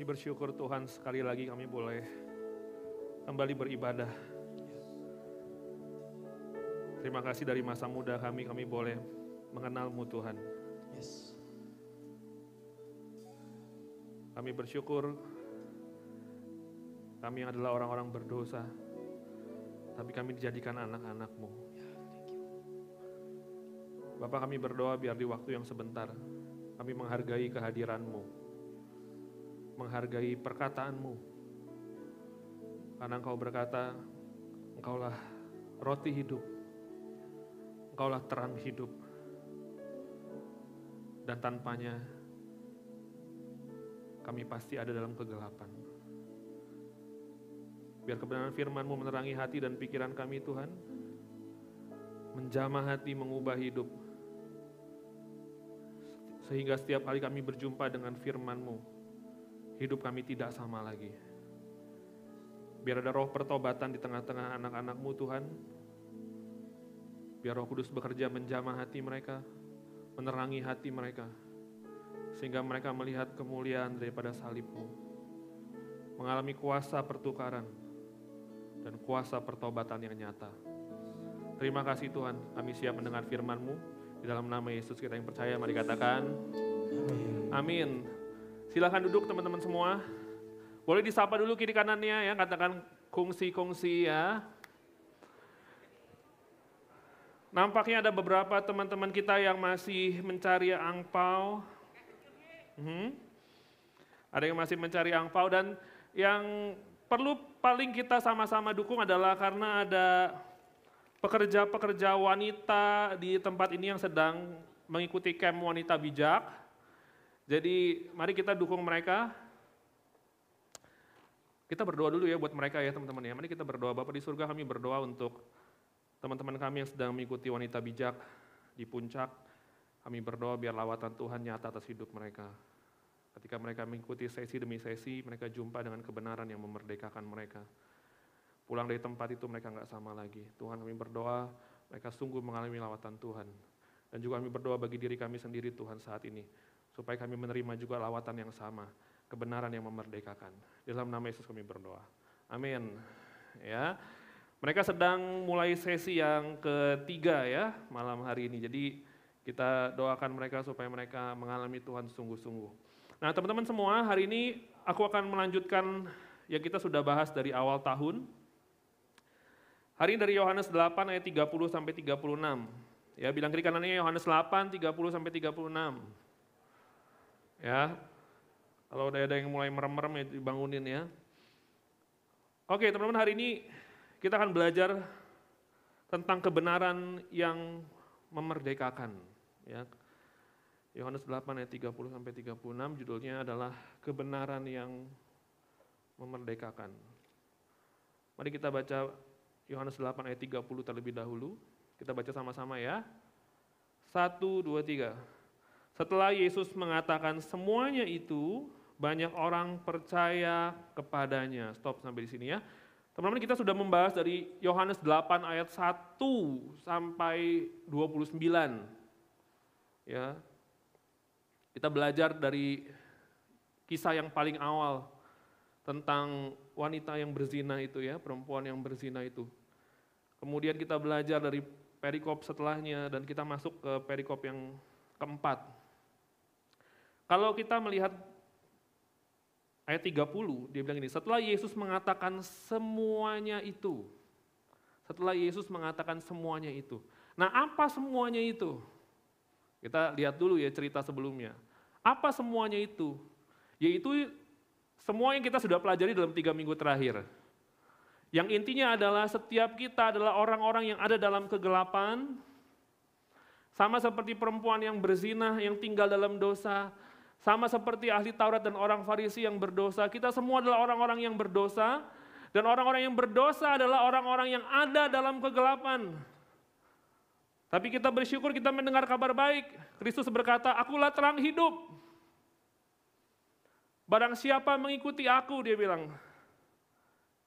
Kami bersyukur Tuhan sekali lagi kami boleh kembali beribadah. Terima kasih dari masa muda kami, kami boleh mengenalmu Tuhan. Yes. Kami bersyukur kami adalah orang-orang berdosa, tapi kami dijadikan anak-anakmu. Bapak kami berdoa biar di waktu yang sebentar, kami menghargai kehadiranmu, menghargai perkataanmu. Karena engkau berkata, engkaulah roti hidup, engkaulah terang hidup, dan tanpanya kami pasti ada dalam kegelapan. Biar kebenaran firman-Mu menerangi hati dan pikiran kami Tuhan. Menjamah hati, mengubah hidup. Sehingga setiap kali kami berjumpa dengan firman-Mu, hidup kami tidak sama lagi. Biar ada roh pertobatan di tengah-tengah anak-anak-Mu Tuhan. Biar roh kudus bekerja menjamah hati mereka, menerangi hati mereka. Sehingga mereka melihat kemuliaan daripada salib-Mu. Mengalami kuasa pertukaran, dan kuasa pertobatan yang nyata. Terima kasih Tuhan, kami siap mendengar firman-Mu. Di dalam nama Yesus kita yang percaya, mari katakan Amin. amin. Silahkan duduk teman-teman semua. Boleh disapa dulu kiri kanannya ya, katakan kongsi-kongsi ya. Nampaknya ada beberapa teman-teman kita yang masih mencari angpau. Hmm. Ada yang masih mencari angpau dan yang perlu paling kita sama-sama dukung adalah karena ada pekerja-pekerja wanita di tempat ini yang sedang mengikuti camp wanita bijak. Jadi mari kita dukung mereka. Kita berdoa dulu ya buat mereka ya teman-teman ya. Mari kita berdoa. Bapak di surga kami berdoa untuk teman-teman kami yang sedang mengikuti wanita bijak di puncak. Kami berdoa biar lawatan Tuhan nyata atas hidup mereka. Ketika mereka mengikuti sesi demi sesi, mereka jumpa dengan kebenaran yang memerdekakan mereka. Pulang dari tempat itu mereka nggak sama lagi. Tuhan kami berdoa, mereka sungguh mengalami lawatan Tuhan. Dan juga kami berdoa bagi diri kami sendiri Tuhan saat ini. Supaya kami menerima juga lawatan yang sama. Kebenaran yang memerdekakan. Dalam nama Yesus kami berdoa. Amin. Ya, mereka sedang mulai sesi yang ketiga ya malam hari ini. Jadi kita doakan mereka supaya mereka mengalami Tuhan sungguh-sungguh. Nah teman-teman semua, hari ini aku akan melanjutkan yang kita sudah bahas dari awal tahun. Hari ini dari Yohanes 8 ayat 30 sampai 36. Ya, bilang kiri kanannya Yohanes 8 30 sampai 36. Ya. Kalau udah ada yang mulai merem-merem ya dibangunin ya. Oke, teman-teman hari ini kita akan belajar tentang kebenaran yang memerdekakan, ya. Yohanes 8 ayat 30 sampai 36 judulnya adalah kebenaran yang memerdekakan. Mari kita baca Yohanes 8 ayat 30 terlebih dahulu. Kita baca sama-sama ya. Satu, dua, tiga. Setelah Yesus mengatakan semuanya itu, banyak orang percaya kepadanya. Stop sampai di sini ya. Teman-teman kita sudah membahas dari Yohanes 8 ayat 1 sampai 29. Ya, kita belajar dari kisah yang paling awal tentang wanita yang berzina itu ya, perempuan yang berzina itu. Kemudian kita belajar dari perikop setelahnya dan kita masuk ke perikop yang keempat. Kalau kita melihat ayat 30, dia bilang ini, setelah Yesus mengatakan semuanya itu, setelah Yesus mengatakan semuanya itu. Nah apa semuanya itu? Kita lihat dulu ya cerita sebelumnya. Apa semuanya itu? Yaitu semua yang kita sudah pelajari dalam tiga minggu terakhir. Yang intinya adalah setiap kita adalah orang-orang yang ada dalam kegelapan, sama seperti perempuan yang berzina, yang tinggal dalam dosa, sama seperti ahli Taurat dan orang Farisi yang berdosa. Kita semua adalah orang-orang yang berdosa, dan orang-orang yang berdosa adalah orang-orang yang ada dalam kegelapan. Tapi kita bersyukur kita mendengar kabar baik. Kristus berkata, akulah terang hidup. Barang siapa mengikuti aku, dia bilang,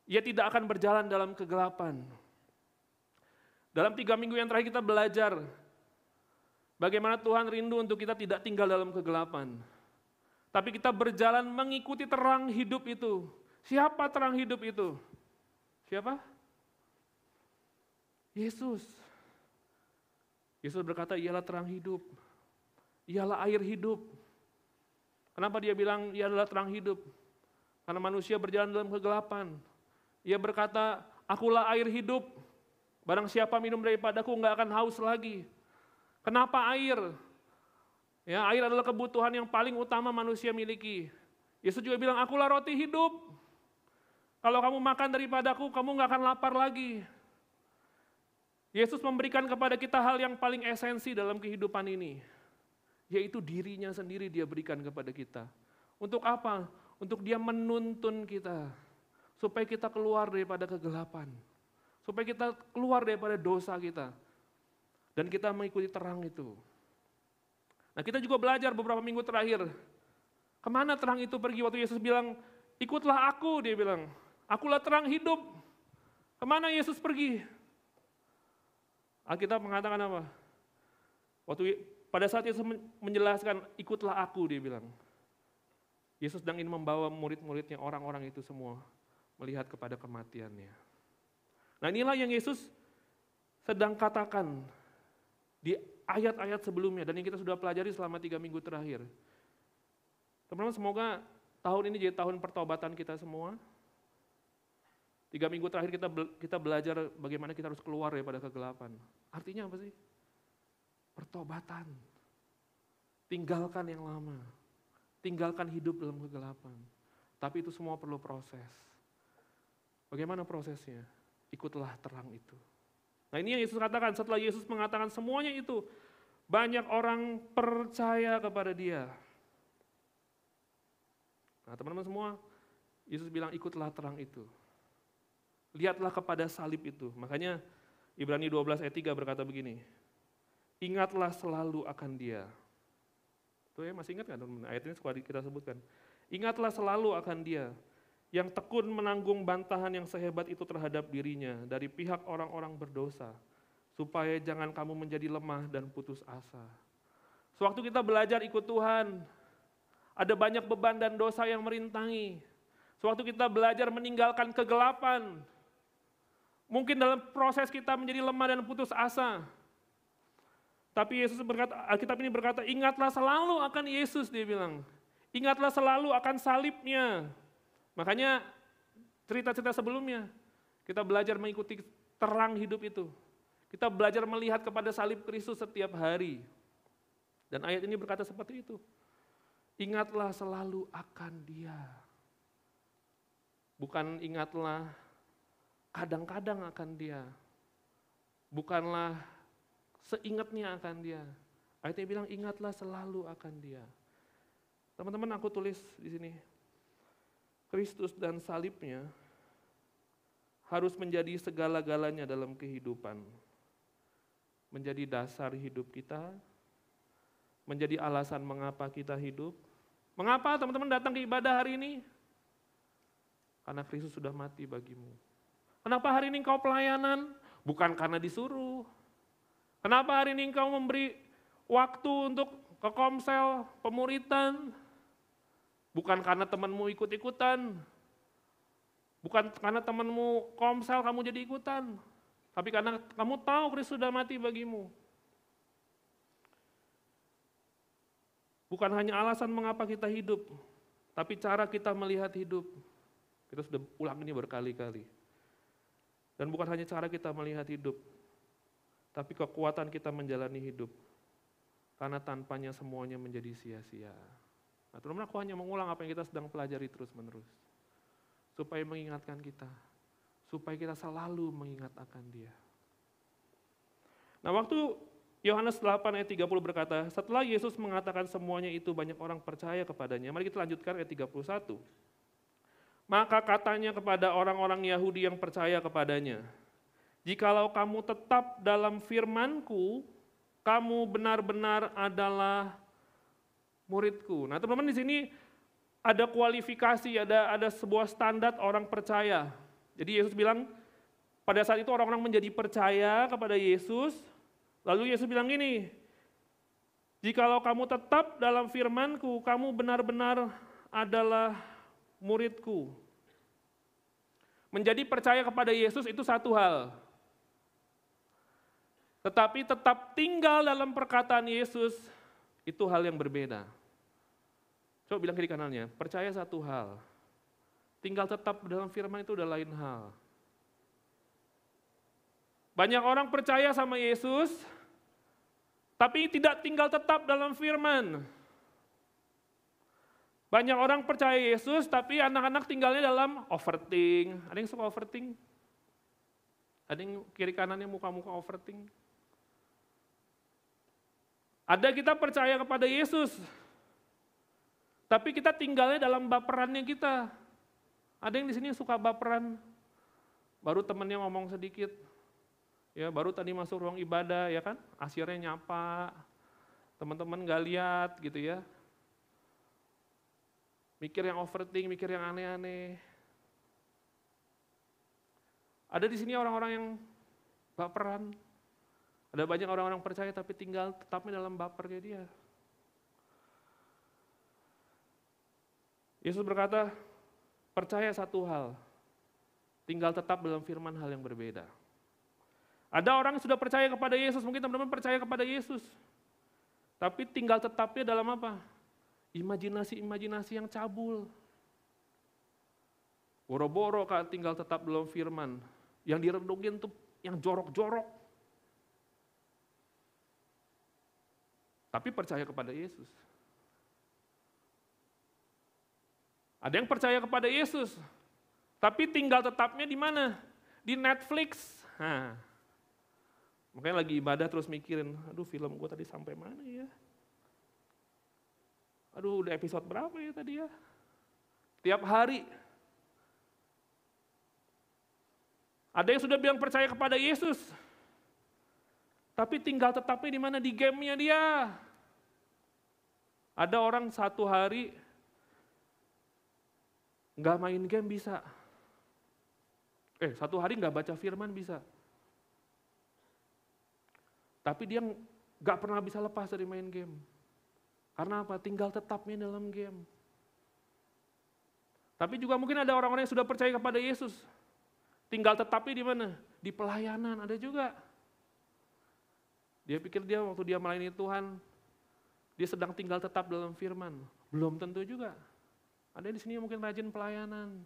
ia tidak akan berjalan dalam kegelapan. Dalam tiga minggu yang terakhir kita belajar bagaimana Tuhan rindu untuk kita tidak tinggal dalam kegelapan. Tapi kita berjalan mengikuti terang hidup itu. Siapa terang hidup itu? Siapa? Yesus. Yesus berkata, ialah terang hidup. Ialah air hidup. Kenapa dia bilang ia adalah terang hidup? Karena manusia berjalan dalam kegelapan. Ia berkata, akulah air hidup. Barang siapa minum daripadaku nggak akan haus lagi. Kenapa air? Ya, air adalah kebutuhan yang paling utama manusia miliki. Yesus juga bilang, akulah roti hidup. Kalau kamu makan daripadaku, kamu nggak akan lapar lagi. Yesus memberikan kepada kita hal yang paling esensi dalam kehidupan ini, yaitu dirinya sendiri dia berikan kepada kita. Untuk apa? Untuk dia menuntun kita, supaya kita keluar daripada kegelapan, supaya kita keluar daripada dosa kita, dan kita mengikuti terang itu. Nah kita juga belajar beberapa minggu terakhir, ke mana terang itu pergi waktu Yesus bilang, ikutlah aku, dia bilang, akulah terang hidup. Ke mana Yesus pergi? Alkitab mengatakan apa? Waktu pada saat Yesus menjelaskan, ikutlah aku, dia bilang. Yesus sedang ingin membawa murid-muridnya, orang-orang itu semua, melihat kepada kematiannya. Nah inilah yang Yesus sedang katakan di ayat-ayat sebelumnya dan yang kita sudah pelajari selama tiga minggu terakhir. Teman-teman semoga tahun ini jadi tahun pertobatan kita semua. Tiga minggu terakhir kita kita belajar bagaimana kita harus keluar daripada kegelapan. Artinya apa sih? Pertobatan. Tinggalkan yang lama. Tinggalkan hidup dalam kegelapan. Tapi itu semua perlu proses. Bagaimana prosesnya? Ikutlah terang itu. Nah ini yang Yesus katakan, setelah Yesus mengatakan semuanya itu, banyak orang percaya kepada dia. Nah teman-teman semua, Yesus bilang ikutlah terang itu. Lihatlah kepada salib itu. Makanya Ibrani 12 ayat 3 berkata begini, ingatlah selalu akan dia. Tuh ya masih ingat kan teman-teman? Ayat ini suka kita sebutkan. Ingatlah selalu akan dia yang tekun menanggung bantahan yang sehebat itu terhadap dirinya dari pihak orang-orang berdosa, supaya jangan kamu menjadi lemah dan putus asa. Sewaktu kita belajar ikut Tuhan, ada banyak beban dan dosa yang merintangi. Sewaktu kita belajar meninggalkan kegelapan, mungkin dalam proses kita menjadi lemah dan putus asa. Tapi Yesus berkata, Alkitab ini berkata, ingatlah selalu akan Yesus, dia bilang. Ingatlah selalu akan salibnya, Makanya cerita-cerita sebelumnya, kita belajar mengikuti terang hidup itu. Kita belajar melihat kepada salib Kristus setiap hari. Dan ayat ini berkata seperti itu. Ingatlah selalu akan dia. Bukan ingatlah kadang-kadang akan dia. Bukanlah seingatnya akan dia. Ayatnya bilang ingatlah selalu akan dia. Teman-teman aku tulis di sini, Kristus dan salibnya harus menjadi segala-galanya dalam kehidupan. Menjadi dasar hidup kita, menjadi alasan mengapa kita hidup. Mengapa teman-teman datang ke ibadah hari ini? Karena Kristus sudah mati bagimu. Kenapa hari ini engkau pelayanan? Bukan karena disuruh. Kenapa hari ini engkau memberi waktu untuk ke komsel, pemuritan, Bukan karena temanmu ikut-ikutan. Bukan karena temanmu komsel kamu jadi ikutan. Tapi karena kamu tahu Kristus sudah mati bagimu. Bukan hanya alasan mengapa kita hidup, tapi cara kita melihat hidup. Kita sudah ulang ini berkali-kali. Dan bukan hanya cara kita melihat hidup, tapi kekuatan kita menjalani hidup. Karena tanpanya semuanya menjadi sia-sia. Nah, teman-teman aku hanya mengulang apa yang kita sedang pelajari terus-menerus. Supaya mengingatkan kita. Supaya kita selalu mengingat akan dia. Nah waktu Yohanes 8 ayat 30 berkata, setelah Yesus mengatakan semuanya itu banyak orang percaya kepadanya. Mari kita lanjutkan ayat 31. Maka katanya kepada orang-orang Yahudi yang percaya kepadanya, Jikalau kamu tetap dalam firmanku, kamu benar-benar adalah muridku. Nah teman-teman di sini ada kualifikasi, ada ada sebuah standar orang percaya. Jadi Yesus bilang pada saat itu orang-orang menjadi percaya kepada Yesus, lalu Yesus bilang gini, Jikalau kamu tetap dalam firmanku, kamu benar-benar adalah muridku. Menjadi percaya kepada Yesus itu satu hal. Tetapi tetap tinggal dalam perkataan Yesus itu hal yang berbeda. Coba bilang kiri kanannya, percaya satu hal. Tinggal tetap dalam firman itu udah lain hal. Banyak orang percaya sama Yesus, tapi tidak tinggal tetap dalam firman. Banyak orang percaya Yesus, tapi anak-anak tinggalnya dalam overthink. Ada yang suka overthink? Ada yang kiri kanannya muka-muka overthink? Ada kita percaya kepada Yesus, tapi kita tinggalnya dalam baperannya kita. Ada yang di sini suka baperan, baru temennya ngomong sedikit, ya baru tadi masuk ruang ibadah ya kan, asyirnya nyapa, teman-teman gak lihat gitu ya. Mikir yang overthink, mikir yang aneh-aneh. Ada di sini orang-orang yang baperan. Ada banyak orang-orang percaya tapi tinggal tetapnya dalam bapernya dia. Yesus berkata, percaya satu hal, tinggal tetap dalam firman hal yang berbeda. Ada orang yang sudah percaya kepada Yesus, mungkin teman-teman percaya kepada Yesus. Tapi tinggal tetapnya dalam apa? Imajinasi-imajinasi yang cabul. Boro-boro kan tinggal tetap dalam firman. Yang direndungin tuh yang jorok-jorok. Tapi percaya kepada Yesus. Ada yang percaya kepada Yesus, tapi tinggal tetapnya di mana? Di Netflix. Nah, makanya lagi ibadah terus mikirin, aduh film gue tadi sampai mana ya? Aduh udah episode berapa ya tadi ya? Tiap hari. Ada yang sudah bilang percaya kepada Yesus, tapi tinggal tetapnya di mana? Di gamenya dia. Ada orang satu hari nggak main game bisa. Eh, satu hari nggak baca firman bisa. Tapi dia nggak pernah bisa lepas dari main game. Karena apa? Tinggal tetapnya dalam game. Tapi juga mungkin ada orang-orang yang sudah percaya kepada Yesus. Tinggal tetapnya di mana? Di pelayanan, ada juga. Dia pikir dia waktu dia melayani Tuhan, dia sedang tinggal tetap dalam firman. Belum tentu juga. Ada di sini yang mungkin rajin pelayanan.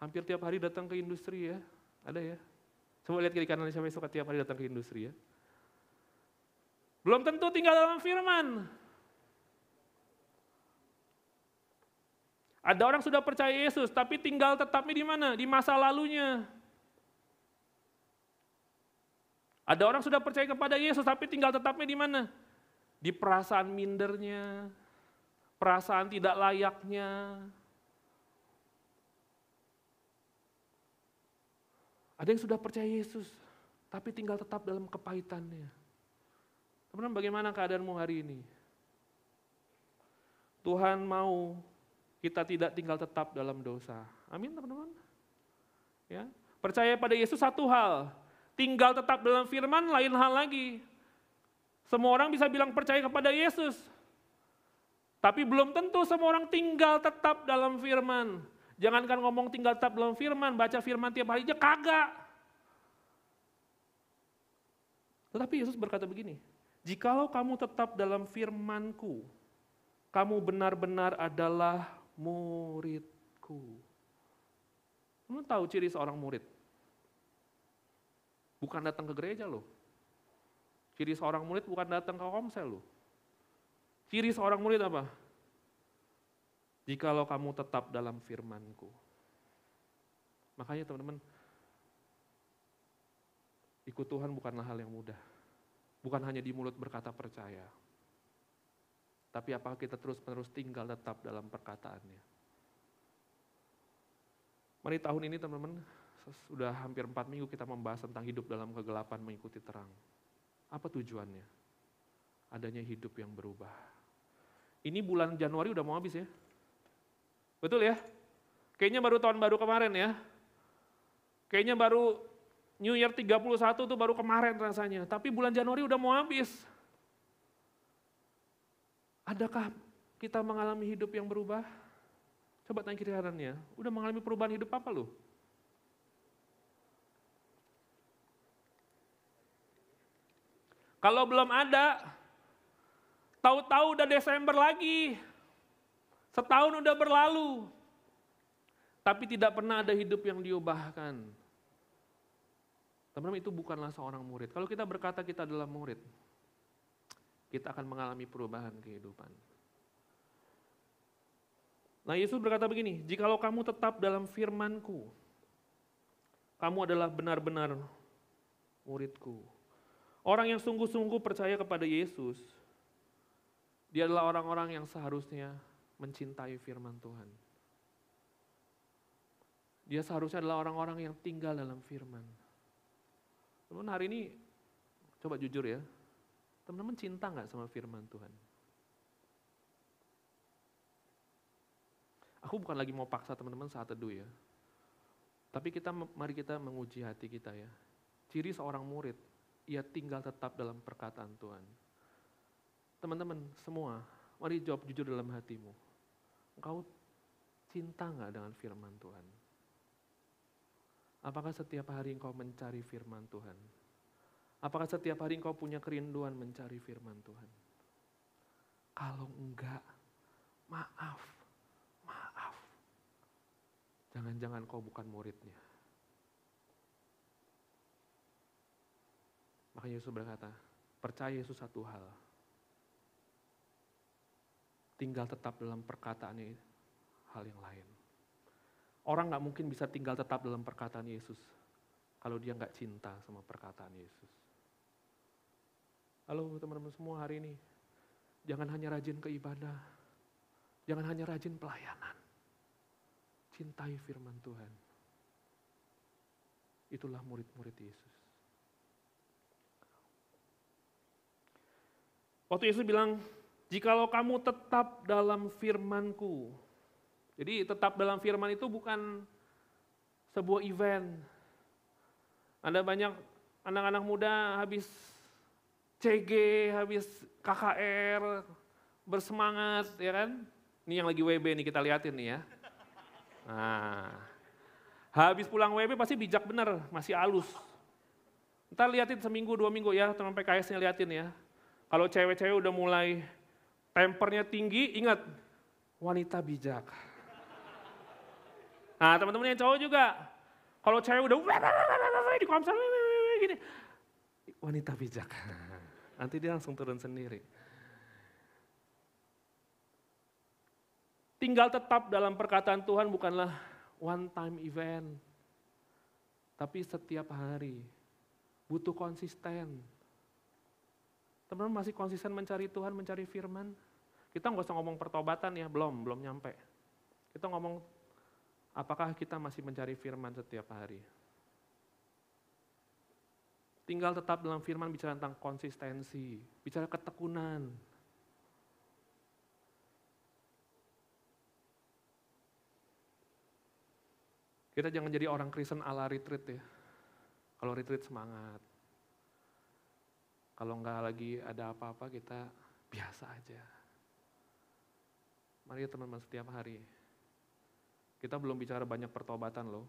Hampir tiap hari datang ke industri ya. Ada ya? Coba lihat kiri kanan siapa yang suka tiap hari datang ke industri ya. Belum tentu tinggal dalam firman. Ada orang sudah percaya Yesus, tapi tinggal tetapnya di mana? Di masa lalunya. Ada orang sudah percaya kepada Yesus, tapi tinggal tetapnya di mana? Di perasaan mindernya, perasaan tidak layaknya. Ada yang sudah percaya Yesus, tapi tinggal tetap dalam kepahitannya. Teman-teman, bagaimana keadaanmu hari ini? Tuhan mau kita tidak tinggal tetap dalam dosa. Amin, teman-teman. Ya, percaya pada Yesus satu hal, tinggal tetap dalam firman lain hal lagi. Semua orang bisa bilang percaya kepada Yesus, tapi belum tentu semua orang tinggal tetap dalam firman. Jangankan ngomong tinggal tetap dalam firman, baca firman tiap hari aja kagak. Tetapi Yesus berkata begini, jikalau kamu tetap dalam firmanku, kamu benar-benar adalah muridku. Kamu tahu ciri seorang murid? Bukan datang ke gereja loh. Ciri seorang murid bukan datang ke komsel loh. Ciri seorang murid apa? Jikalau kamu tetap dalam firmanku. Makanya teman-teman, ikut Tuhan bukanlah hal yang mudah. Bukan hanya di mulut berkata percaya. Tapi apakah kita terus-menerus tinggal tetap dalam perkataannya. Mari tahun ini teman-teman, sudah hampir empat minggu kita membahas tentang hidup dalam kegelapan mengikuti terang. Apa tujuannya? Adanya hidup yang berubah. Ini bulan Januari udah mau habis ya. Betul ya? Kayaknya baru tahun baru kemarin ya. Kayaknya baru New Year 31 tuh baru kemarin rasanya. Tapi bulan Januari udah mau habis. Adakah kita mengalami hidup yang berubah? Coba tanya kiri kanannya, udah mengalami perubahan hidup apa lu? Kalau belum ada, tahu-tahu udah Desember lagi. Setahun udah berlalu. Tapi tidak pernah ada hidup yang diubahkan. Teman-teman itu bukanlah seorang murid. Kalau kita berkata kita adalah murid, kita akan mengalami perubahan kehidupan. Nah Yesus berkata begini, jikalau kamu tetap dalam firmanku, kamu adalah benar-benar muridku. Orang yang sungguh-sungguh percaya kepada Yesus, dia adalah orang-orang yang seharusnya mencintai firman Tuhan. Dia seharusnya adalah orang-orang yang tinggal dalam firman. Teman-teman hari ini, coba jujur ya, teman-teman cinta nggak sama firman Tuhan? Aku bukan lagi mau paksa teman-teman saat teduh ya. Tapi kita mari kita menguji hati kita ya. Ciri seorang murid, ia tinggal tetap dalam perkataan Tuhan. Teman-teman semua, mari jawab jujur dalam hatimu. Engkau cinta nggak dengan firman Tuhan? Apakah setiap hari engkau mencari firman Tuhan? Apakah setiap hari engkau punya kerinduan mencari firman Tuhan? Kalau enggak, maaf, maaf. Jangan-jangan kau bukan muridnya. Maka Yesus berkata, percaya Yesus satu hal. Tinggal tetap dalam perkataannya hal yang lain. Orang nggak mungkin bisa tinggal tetap dalam perkataan Yesus kalau dia nggak cinta sama perkataan Yesus. Halo teman-teman semua hari ini, jangan hanya rajin ke ibadah, jangan hanya rajin pelayanan. Cintai firman Tuhan. Itulah murid-murid Yesus. Waktu Yesus bilang, jikalau kamu tetap dalam firmanku. Jadi tetap dalam firman itu bukan sebuah event. Ada banyak anak-anak muda habis CG, habis KKR, bersemangat, ya kan? Ini yang lagi WB nih kita liatin nih ya. Nah, habis pulang WB pasti bijak bener, masih halus. Ntar liatin seminggu, dua minggu ya, teman PKS-nya liatin ya. Kalau cewek-cewek udah mulai tempernya tinggi, ingat wanita bijak. Nah teman-teman yang cowok juga, kalau cewek udah di komsel gini, wanita bijak. Nanti dia langsung turun sendiri. Tinggal tetap dalam perkataan Tuhan bukanlah one time event. Tapi setiap hari butuh konsisten. Teman-teman masih konsisten mencari Tuhan, mencari firman? Kita nggak usah ngomong pertobatan ya, belum, belum nyampe. Kita ngomong apakah kita masih mencari firman setiap hari. Tinggal tetap dalam firman bicara tentang konsistensi, bicara ketekunan. Kita jangan jadi orang Kristen ala retreat ya. Kalau retreat semangat, kalau nggak lagi ada apa-apa kita biasa aja. Mari teman-teman setiap hari. Kita belum bicara banyak pertobatan loh.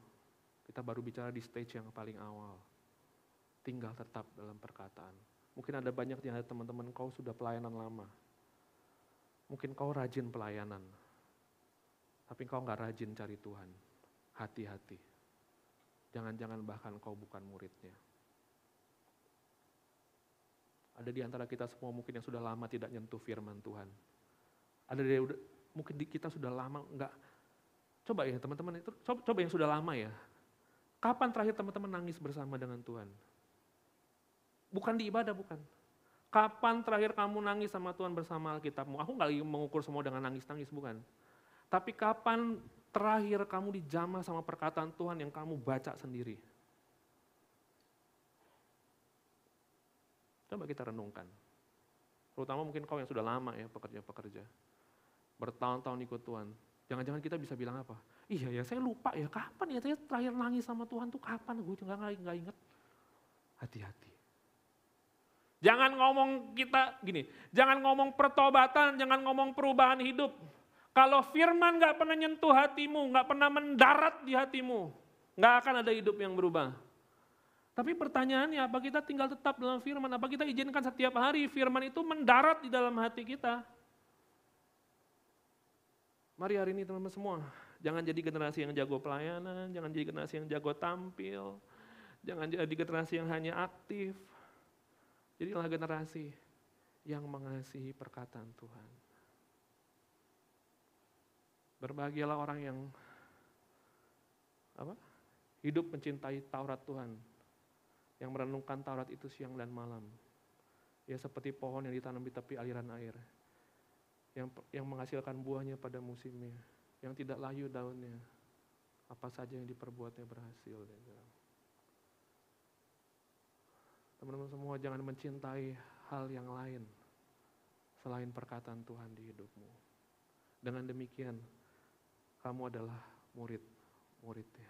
Kita baru bicara di stage yang paling awal. Tinggal tetap dalam perkataan. Mungkin ada banyak di teman-teman kau sudah pelayanan lama. Mungkin kau rajin pelayanan. Tapi kau nggak rajin cari Tuhan. Hati-hati. Jangan-jangan bahkan kau bukan muridnya. Ada di antara kita semua mungkin yang sudah lama tidak nyentuh firman Tuhan. Ada dari mungkin kita sudah lama enggak. Coba ya teman-teman itu coba, coba yang sudah lama ya. Kapan terakhir teman-teman nangis bersama dengan Tuhan? Bukan di ibadah bukan. Kapan terakhir kamu nangis sama Tuhan bersama Alkitabmu? Aku nggak mengukur semua dengan nangis-nangis bukan. Tapi kapan terakhir kamu dijamah sama perkataan Tuhan yang kamu baca sendiri? Coba kita renungkan. Terutama mungkin kau yang sudah lama ya pekerja-pekerja. Bertahun-tahun ikut Tuhan. Jangan-jangan kita bisa bilang apa? Iya ya saya lupa ya kapan ya saya terakhir nangis sama Tuhan tuh kapan? Gue juga nggak inget. Hati-hati. Jangan ngomong kita gini, jangan ngomong pertobatan, jangan ngomong perubahan hidup. Kalau firman nggak pernah nyentuh hatimu, nggak pernah mendarat di hatimu, nggak akan ada hidup yang berubah. Tapi pertanyaannya, apa kita tinggal tetap dalam firman? Apa kita izinkan setiap hari firman itu mendarat di dalam hati kita? Mari hari ini teman-teman semua, jangan jadi generasi yang jago pelayanan, jangan jadi generasi yang jago tampil, jangan jadi generasi yang hanya aktif, Jadilah generasi yang mengasihi perkataan Tuhan. Berbahagialah orang yang apa? Hidup mencintai Taurat Tuhan. Yang merenungkan Taurat itu siang dan malam. Ya seperti pohon yang ditanam di tepi aliran air. Yang yang menghasilkan buahnya pada musimnya. Yang tidak layu daunnya. Apa saja yang diperbuatnya berhasil. Teman-teman semua jangan mencintai hal yang lain selain perkataan Tuhan di hidupmu. Dengan demikian, kamu adalah murid-muridnya.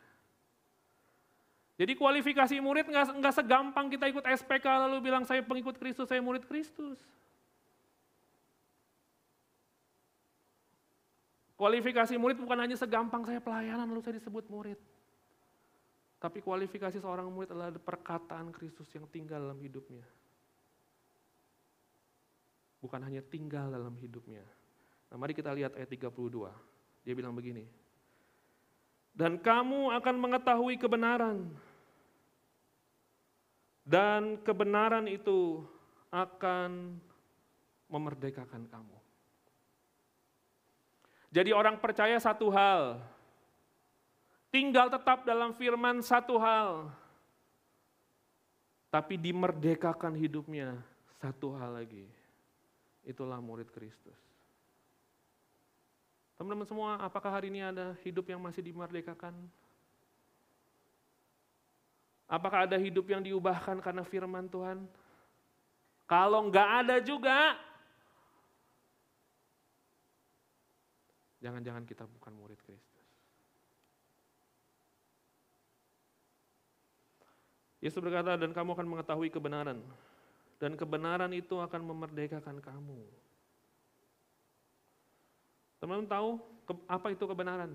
Jadi kualifikasi murid nggak segampang kita ikut SPK lalu bilang saya pengikut Kristus, saya murid Kristus. Kualifikasi murid bukan hanya segampang saya pelayanan lalu saya disebut murid. Tapi kualifikasi seorang murid adalah perkataan Kristus yang tinggal dalam hidupnya. Bukan hanya tinggal dalam hidupnya. Nah mari kita lihat ayat 32. Dia bilang begini. Dan kamu akan mengetahui kebenaran. Dan kebenaran itu akan memerdekakan kamu. Jadi orang percaya satu hal, tinggal tetap dalam firman satu hal, tapi dimerdekakan hidupnya satu hal lagi. Itulah murid Kristus. Teman-teman semua, apakah hari ini ada hidup yang masih dimerdekakan? Apakah ada hidup yang diubahkan karena firman Tuhan? Kalau nggak ada juga, jangan-jangan kita bukan murid Kristus. Yesus berkata, dan kamu akan mengetahui kebenaran. Dan kebenaran itu akan memerdekakan kamu. Teman-teman tahu apa itu kebenaran?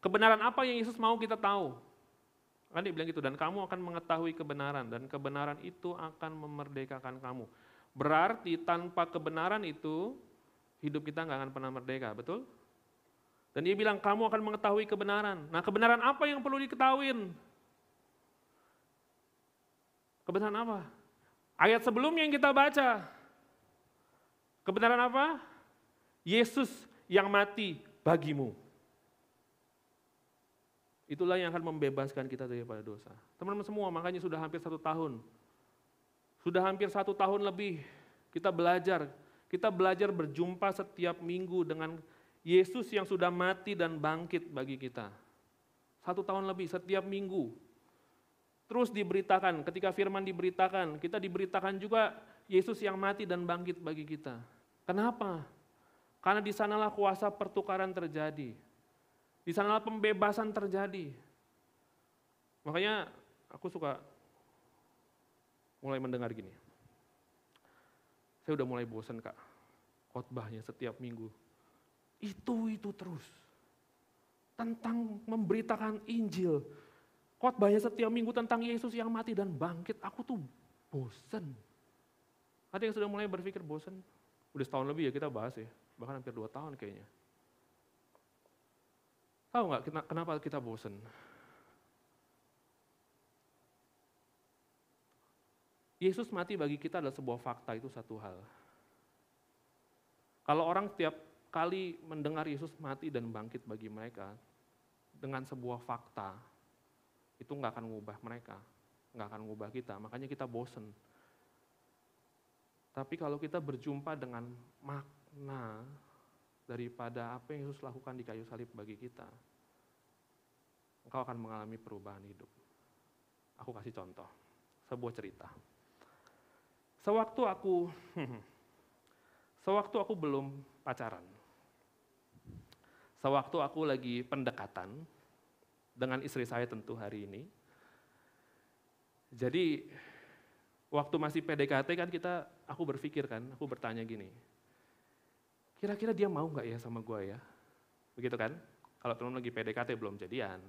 Kebenaran apa yang Yesus mau kita tahu? Kan dia bilang gitu, dan kamu akan mengetahui kebenaran, dan kebenaran itu akan memerdekakan kamu. Berarti tanpa kebenaran itu, hidup kita nggak akan pernah merdeka, betul? Dan dia bilang, kamu akan mengetahui kebenaran. Nah kebenaran apa yang perlu diketahui? Kebenaran apa? Ayat sebelumnya yang kita baca. Kebenaran apa? Yesus yang mati bagimu. Itulah yang akan membebaskan kita daripada dosa. Teman-teman semua, makanya sudah hampir satu tahun. Sudah hampir satu tahun lebih kita belajar. Kita belajar berjumpa setiap minggu dengan Yesus yang sudah mati dan bangkit bagi kita. Satu tahun lebih, setiap minggu terus diberitakan. Ketika firman diberitakan, kita diberitakan juga Yesus yang mati dan bangkit bagi kita. Kenapa? Karena di sanalah kuasa pertukaran terjadi. Di sanalah pembebasan terjadi. Makanya aku suka mulai mendengar gini. Saya udah mulai bosan kak, khotbahnya setiap minggu. Itu-itu terus. Tentang memberitakan Injil, Khotbahnya setiap minggu tentang Yesus yang mati dan bangkit, aku tuh bosen. Ada yang sudah mulai berpikir bosen? Udah setahun lebih ya kita bahas ya, bahkan hampir dua tahun kayaknya. Tahu nggak kenapa kita bosen? Yesus mati bagi kita adalah sebuah fakta itu satu hal. Kalau orang setiap kali mendengar Yesus mati dan bangkit bagi mereka dengan sebuah fakta, itu nggak akan mengubah mereka, nggak akan mengubah kita. Makanya kita bosen. Tapi kalau kita berjumpa dengan makna daripada apa yang Yesus lakukan di kayu salib bagi kita, engkau akan mengalami perubahan hidup. Aku kasih contoh, sebuah cerita. Sewaktu aku, sewaktu aku belum pacaran, sewaktu aku lagi pendekatan, dengan istri saya tentu hari ini. Jadi waktu masih PDKT kan kita, aku berpikir kan, aku bertanya gini, kira-kira dia mau nggak ya sama gue ya? Begitu kan? Kalau teman lagi PDKT belum jadian.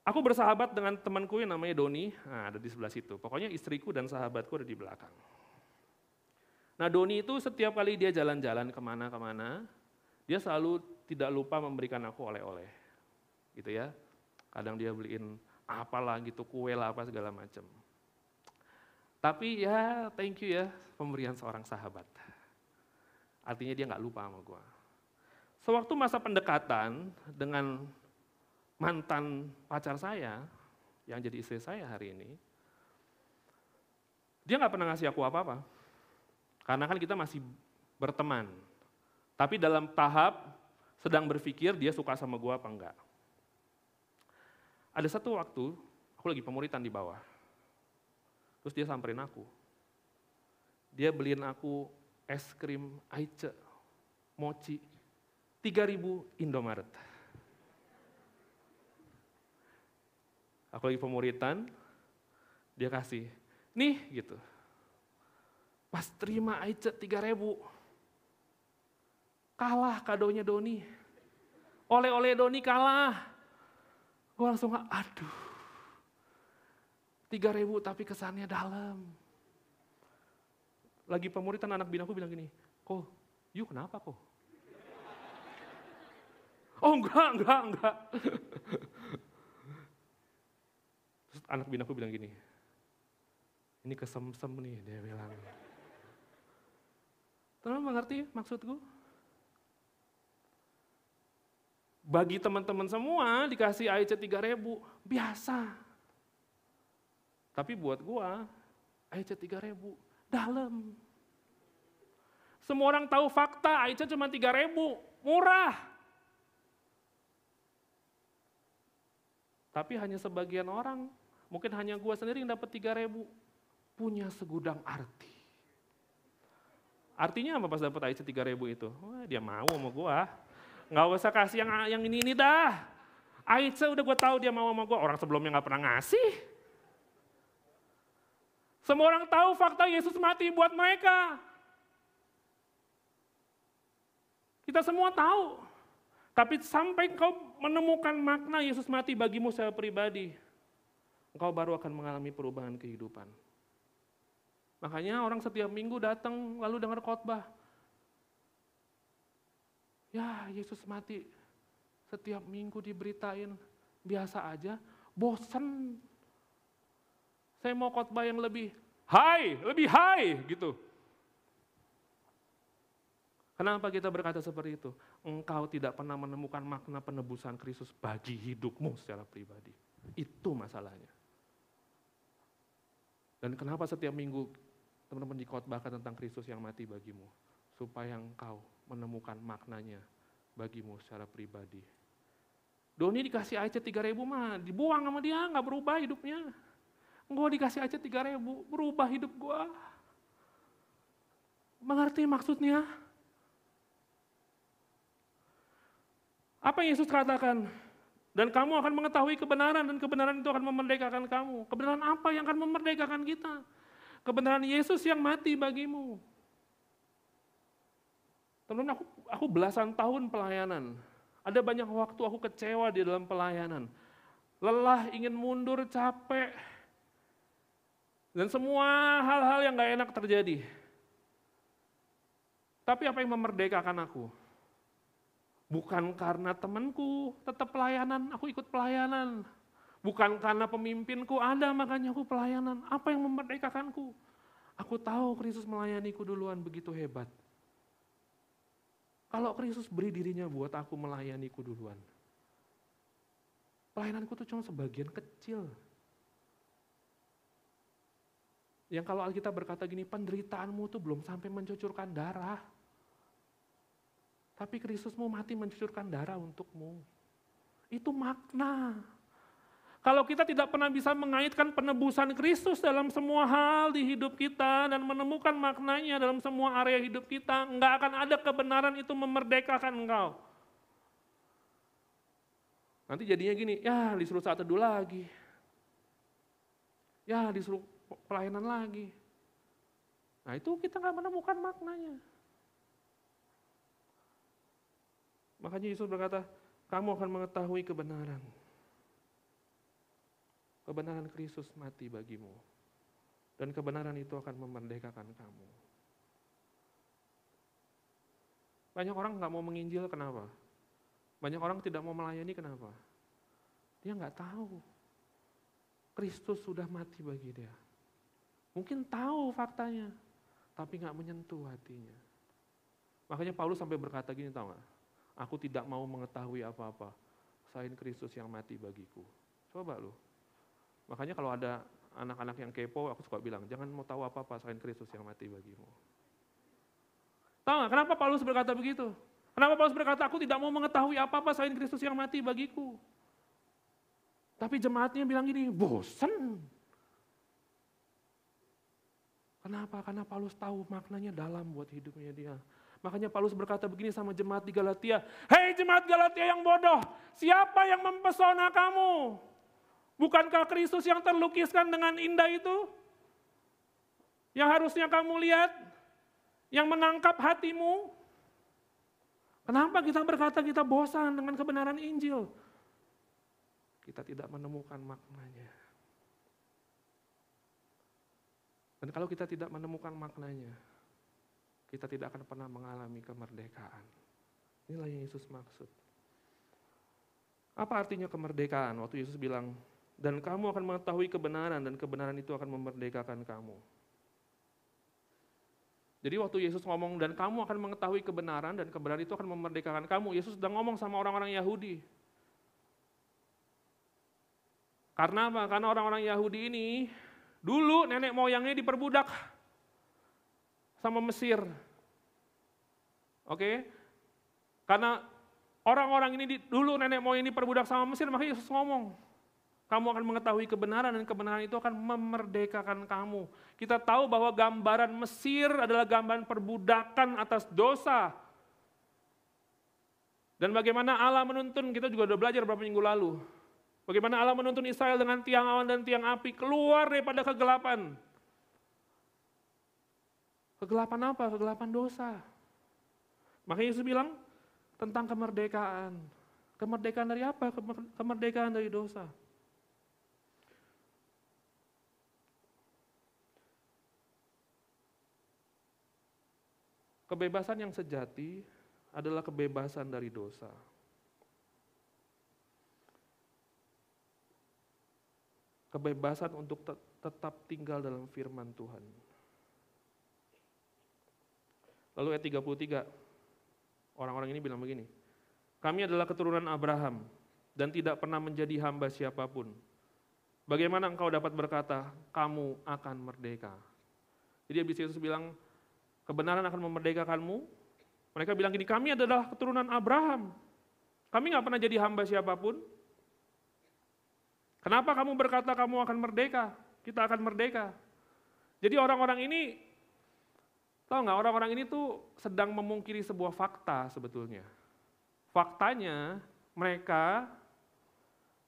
Aku bersahabat dengan temanku yang namanya Doni, nah, ada di sebelah situ. Pokoknya istriku dan sahabatku ada di belakang. Nah Doni itu setiap kali dia jalan-jalan ke mana-kemana, dia selalu tidak lupa memberikan aku oleh-oleh. Gitu ya. Kadang dia beliin apalah gitu, kue lah apa segala macam. Tapi ya thank you ya pemberian seorang sahabat. Artinya dia nggak lupa sama gue. Sewaktu masa pendekatan dengan mantan pacar saya, yang jadi istri saya hari ini, dia nggak pernah ngasih aku apa-apa. Karena kan kita masih berteman. Tapi dalam tahap sedang berpikir dia suka sama gue apa enggak. Ada satu waktu, aku lagi pemuritan di bawah. Terus dia samperin aku. Dia beliin aku es krim Aice, mochi, 3000 Indomaret. Aku lagi pemuritan, dia kasih, nih gitu. Pas terima Aice 3000, kalah kadonya Doni. Oleh-oleh Doni kalah. Gue langsung, aduh. 3000 tapi kesannya dalam. Lagi pemuritan anak binaku bilang gini, kok, yuk kenapa kok? Oh enggak, enggak, enggak. Anak binaku bilang gini, ini kesemsem nih, dia bilang. Teman mengerti maksudku? Bagi teman-teman semua dikasih AIC 3000, biasa. Tapi buat gua, AIC 3000, dalam. Semua orang tahu fakta, AIC cuma 3000, murah. Tapi hanya sebagian orang, mungkin hanya gua sendiri yang dapat 3000, punya segudang arti. Artinya apa pas dapat Aisyah 3000 itu? Wah, dia mau sama gua. Nggak usah kasih yang yang ini ini dah. Aisyah udah gua tahu dia mau sama gua. Orang sebelumnya nggak pernah ngasih. Semua orang tahu fakta Yesus mati buat mereka. Kita semua tahu. Tapi sampai kau menemukan makna Yesus mati bagimu secara pribadi, engkau baru akan mengalami perubahan kehidupan. Makanya orang setiap minggu datang lalu dengar khotbah. Ya Yesus mati setiap minggu diberitain biasa aja, bosen. Saya mau khotbah yang lebih high, lebih high gitu. Kenapa kita berkata seperti itu? Engkau tidak pernah menemukan makna penebusan Kristus bagi hidupmu secara pribadi. Itu masalahnya. Dan kenapa setiap minggu teman-teman dikotbahkan tentang Kristus yang mati bagimu, supaya engkau menemukan maknanya bagimu secara pribadi. Doni dikasih aja 3000 mah, dibuang sama dia, nggak berubah hidupnya. Gue dikasih aja 3000, berubah hidup gue. Mengerti maksudnya? Apa yang Yesus katakan? Dan kamu akan mengetahui kebenaran dan kebenaran itu akan memerdekakan kamu. Kebenaran apa yang akan memerdekakan kita? Kebenaran Yesus yang mati bagimu. Teman-teman, aku, aku belasan tahun pelayanan. Ada banyak waktu aku kecewa di dalam pelayanan. Lelah, ingin mundur, capek. Dan semua hal-hal yang gak enak terjadi. Tapi apa yang memerdekakan aku? Bukan karena temanku tetap pelayanan, aku ikut pelayanan. Bukan karena pemimpinku ada makanya aku pelayanan. Apa yang memerdekakanku? Aku tahu Kristus melayaniku duluan begitu hebat. Kalau Kristus beri dirinya buat aku melayaniku duluan. Pelayananku tuh cuma sebagian kecil. Yang kalau Alkitab berkata gini, penderitaanmu tuh belum sampai mencucurkan darah. Tapi Kristusmu mati mencucurkan darah untukmu. Itu makna. Kalau kita tidak pernah bisa mengaitkan penebusan Kristus dalam semua hal di hidup kita dan menemukan maknanya dalam semua area hidup kita, nggak akan ada kebenaran itu memerdekakan engkau. Nanti jadinya gini, ya disuruh saat teduh lagi. Ya disuruh pelayanan lagi. Nah itu kita nggak menemukan maknanya. Makanya Yesus berkata, kamu akan mengetahui kebenaran. Kebenaran Kristus mati bagimu. Dan kebenaran itu akan memerdekakan kamu. Banyak orang nggak mau menginjil, kenapa? Banyak orang tidak mau melayani, kenapa? Dia nggak tahu. Kristus sudah mati bagi dia. Mungkin tahu faktanya, tapi nggak menyentuh hatinya. Makanya Paulus sampai berkata gini, tahu nggak? Aku tidak mau mengetahui apa-apa selain Kristus yang mati bagiku. Coba lu. Makanya kalau ada anak-anak yang kepo, aku suka bilang, jangan mau tahu apa-apa selain Kristus yang mati bagimu. Tahu nggak kenapa Paulus berkata begitu? Kenapa Paulus berkata, aku tidak mau mengetahui apa-apa selain Kristus yang mati bagiku. Tapi jemaatnya bilang gini, bosen. Kenapa? Karena Paulus tahu maknanya dalam buat hidupnya dia. Makanya Paulus berkata begini sama jemaat di Galatia, Hei jemaat Galatia yang bodoh, siapa yang mempesona kamu? Bukankah Kristus yang terlukiskan dengan indah itu? Yang harusnya kamu lihat, yang menangkap hatimu? Kenapa kita berkata kita bosan dengan kebenaran Injil? Kita tidak menemukan maknanya. Dan kalau kita tidak menemukan maknanya, kita tidak akan pernah mengalami kemerdekaan. Inilah yang Yesus maksud. Apa artinya kemerdekaan? Waktu Yesus bilang, dan kamu akan mengetahui kebenaran dan kebenaran itu akan memerdekakan kamu. Jadi waktu Yesus ngomong dan kamu akan mengetahui kebenaran dan kebenaran itu akan memerdekakan kamu, Yesus sedang ngomong sama orang-orang Yahudi. Karena apa? Karena orang-orang Yahudi ini dulu nenek moyangnya diperbudak sama Mesir. Oke? Karena orang-orang ini dulu nenek moyang ini diperbudak sama Mesir, maka Yesus ngomong, kamu akan mengetahui kebenaran dan kebenaran itu akan memerdekakan kamu. Kita tahu bahwa gambaran Mesir adalah gambaran perbudakan atas dosa. Dan bagaimana Allah menuntun, kita juga sudah belajar beberapa minggu lalu. Bagaimana Allah menuntun Israel dengan tiang awan dan tiang api keluar daripada kegelapan. Kegelapan apa? Kegelapan dosa. Makanya Yesus bilang tentang kemerdekaan. Kemerdekaan dari apa? Kemerdekaan dari dosa. Kebebasan yang sejati adalah kebebasan dari dosa. Kebebasan untuk tetap tinggal dalam firman Tuhan. Lalu ayat 33, orang-orang ini bilang begini, kami adalah keturunan Abraham dan tidak pernah menjadi hamba siapa pun. Bagaimana engkau dapat berkata, kamu akan merdeka? Jadi habis Yesus bilang, kebenaran akan memerdekakanmu. Mereka bilang gini, kami adalah keturunan Abraham. Kami nggak pernah jadi hamba siapa pun. Kenapa kamu berkata kamu akan merdeka? Kita akan merdeka. Jadi orang-orang ini, tahu nggak orang-orang ini tuh sedang memungkiri sebuah fakta sebetulnya. Faktanya mereka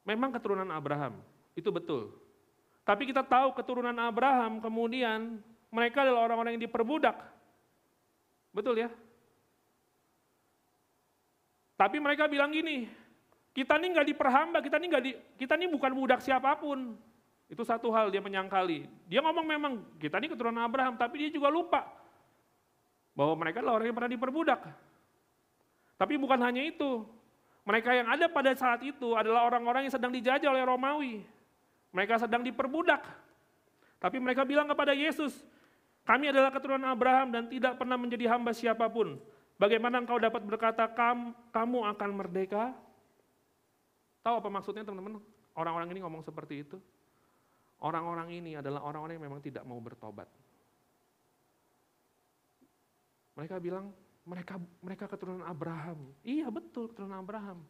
memang keturunan Abraham, itu betul. Tapi kita tahu keturunan Abraham kemudian mereka adalah orang-orang yang diperbudak. Betul ya? Tapi mereka bilang gini, kita ini nggak diperhamba, kita ini nggak di, kita ini bukan budak siapa pun. Itu satu hal dia menyangkali. Dia ngomong memang kita ini keturunan Abraham, tapi dia juga lupa bahwa mereka adalah orang yang pernah diperbudak. Tapi bukan hanya itu. Mereka yang ada pada saat itu adalah orang-orang yang sedang dijajah oleh Romawi. Mereka sedang diperbudak. Tapi mereka bilang kepada Yesus, kami adalah keturunan Abraham dan tidak pernah menjadi hamba siapa pun. Bagaimana engkau dapat berkata kamu akan merdeka? Tahu apa maksudnya teman-teman? Orang-orang ini ngomong seperti itu. Orang-orang ini adalah orang-orang yang memang tidak mau bertobat. Mereka bilang, mereka mereka keturunan Abraham. Iya betul keturunan Abraham.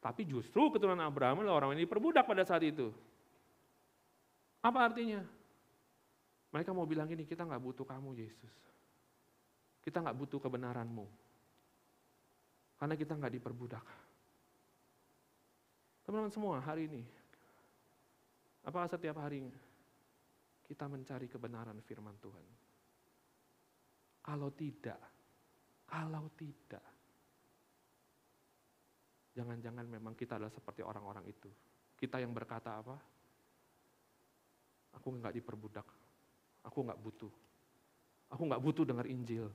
Tapi justru keturunan Abraham adalah orang yang diperbudak pada saat itu. Apa artinya? Mereka mau bilang gini, kita nggak butuh kamu Yesus. Kita nggak butuh kebenaranmu. Karena kita nggak diperbudak. Teman-teman semua hari ini, apakah setiap harinya kita mencari kebenaran firman Tuhan. Kalau tidak, kalau tidak, jangan-jangan memang kita adalah seperti orang-orang itu. Kita yang berkata apa? Aku nggak diperbudak, aku nggak butuh. Aku nggak butuh dengar Injil.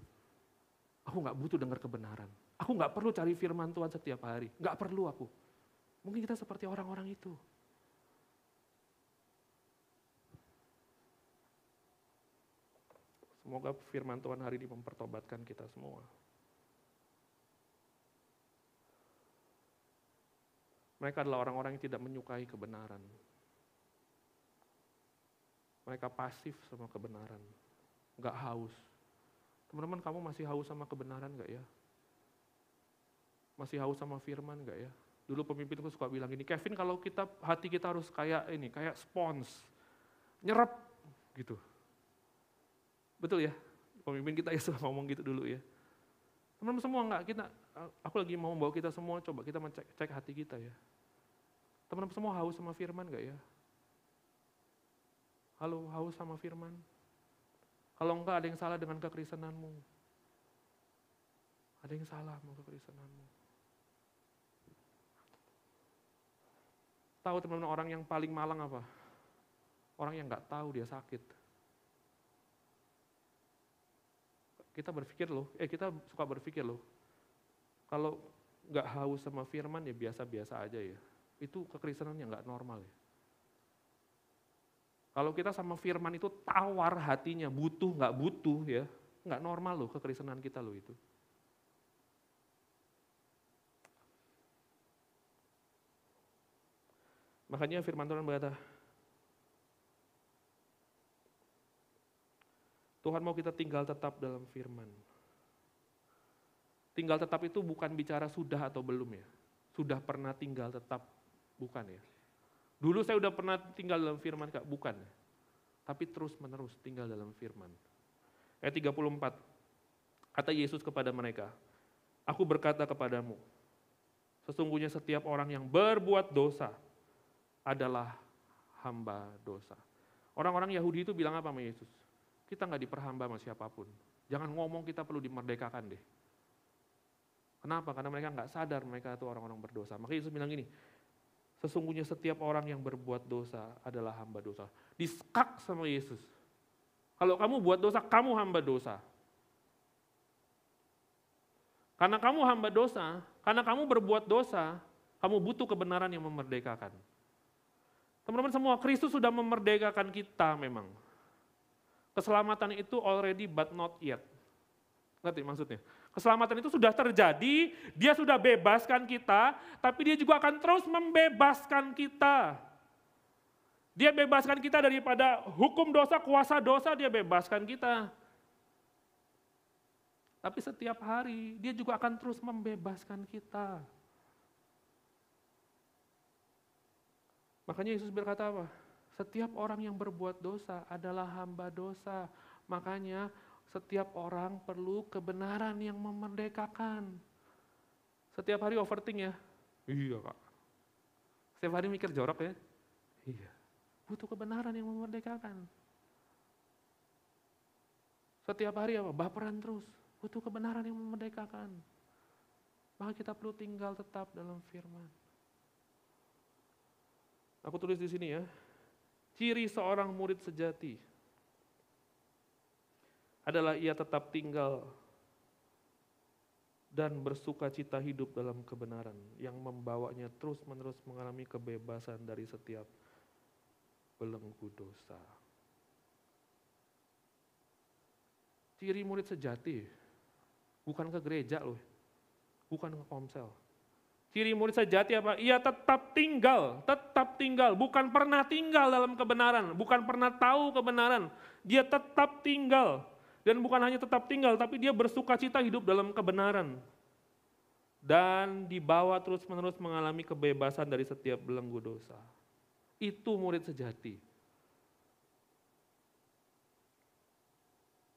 Aku nggak butuh dengar kebenaran. Aku nggak perlu cari firman Tuhan setiap hari. Nggak perlu aku. Mungkin kita seperti orang-orang itu. Semoga firman Tuhan hari ini mempertobatkan kita semua. Mereka adalah orang-orang yang tidak menyukai kebenaran. Mereka pasif sama kebenaran. Nggak haus. Teman-teman kamu masih haus sama kebenaran nggak ya? Masih haus sama firman nggak ya? Dulu pemimpinku suka bilang gini, Kevin kalau kita hati kita harus kayak ini, kayak spons. Nyerap gitu. Betul ya? Pemimpin kita ya suka ngomong gitu dulu ya. Teman-teman semua enggak, kita, aku lagi mau membawa kita semua, coba kita mencek cek hati kita ya. Teman-teman semua haus sama firman enggak ya? Halo, haus sama firman? Kalau enggak ada yang salah dengan kekristenanmu. Ada yang salah sama kekristenanmu. Tahu teman-teman orang yang paling malang apa? Orang yang nggak tahu dia sakit. Kita berpikir loh, eh kita suka berpikir loh, kalau nggak haus sama firman ya biasa-biasa aja ya. Itu kekristenan yang nggak normal ya. Kalau kita sama firman itu tawar hatinya, butuh nggak butuh ya, nggak normal loh kekristenan kita loh itu. Makanya firman Tuhan berkata, Tuhan mau kita tinggal tetap dalam firman. Tinggal tetap itu bukan bicara sudah atau belum ya. Sudah pernah tinggal tetap, bukan ya. Dulu saya udah pernah tinggal dalam firman, Kak, bukan. Ya. Tapi terus menerus tinggal dalam firman. Ayat 34, kata Yesus kepada mereka, Aku berkata kepadamu, sesungguhnya setiap orang yang berbuat dosa adalah hamba dosa. Orang-orang Yahudi itu bilang apa sama Yesus? Kita nggak diperhamba sama siapa pun. Jangan ngomong kita perlu dimerdekakan deh. Kenapa? Karena mereka nggak sadar mereka itu orang-orang berdosa. Maka Yesus bilang gini, sesungguhnya setiap orang yang berbuat dosa adalah hamba dosa. Diskak sama Yesus. Kalau kamu buat dosa, kamu hamba dosa. Karena kamu hamba dosa, karena kamu berbuat dosa, kamu butuh kebenaran yang memerdekakan. Teman-teman semua, Kristus sudah memerdekakan kita memang. Keselamatan itu already but not yet. Ngerti maksudnya? Keselamatan itu sudah terjadi, dia sudah bebaskan kita, tapi dia juga akan terus membebaskan kita. Dia bebaskan kita daripada hukum dosa, kuasa dosa, dia bebaskan kita. Tapi setiap hari dia juga akan terus membebaskan kita. Makanya Yesus berkata apa? Setiap orang yang berbuat dosa adalah hamba dosa. Makanya setiap orang perlu kebenaran yang memerdekakan. Setiap hari overthink ya? Iya kak. Setiap hari mikir jorok ya? Iya. Butuh kebenaran yang memerdekakan. Setiap hari apa? Baperan terus. Butuh kebenaran yang memerdekakan. Maka kita perlu tinggal tetap dalam firman. Aku tulis di sini ya. Ciri seorang murid sejati adalah ia tetap tinggal dan bersuka cita hidup dalam kebenaran yang membawanya terus-menerus mengalami kebebasan dari setiap belenggu dosa. Ciri murid sejati bukan ke gereja loh, bukan ke komsel. Ciri murid sejati apa? Ia tetap tinggal, tetap tinggal, bukan pernah tinggal dalam kebenaran, bukan pernah tahu kebenaran. Dia tetap tinggal. Dan bukan hanya tetap tinggal, tapi dia bersuka cita hidup dalam kebenaran. Dan dibawa terus-menerus mengalami kebebasan dari setiap belenggu dosa. Itu murid sejati.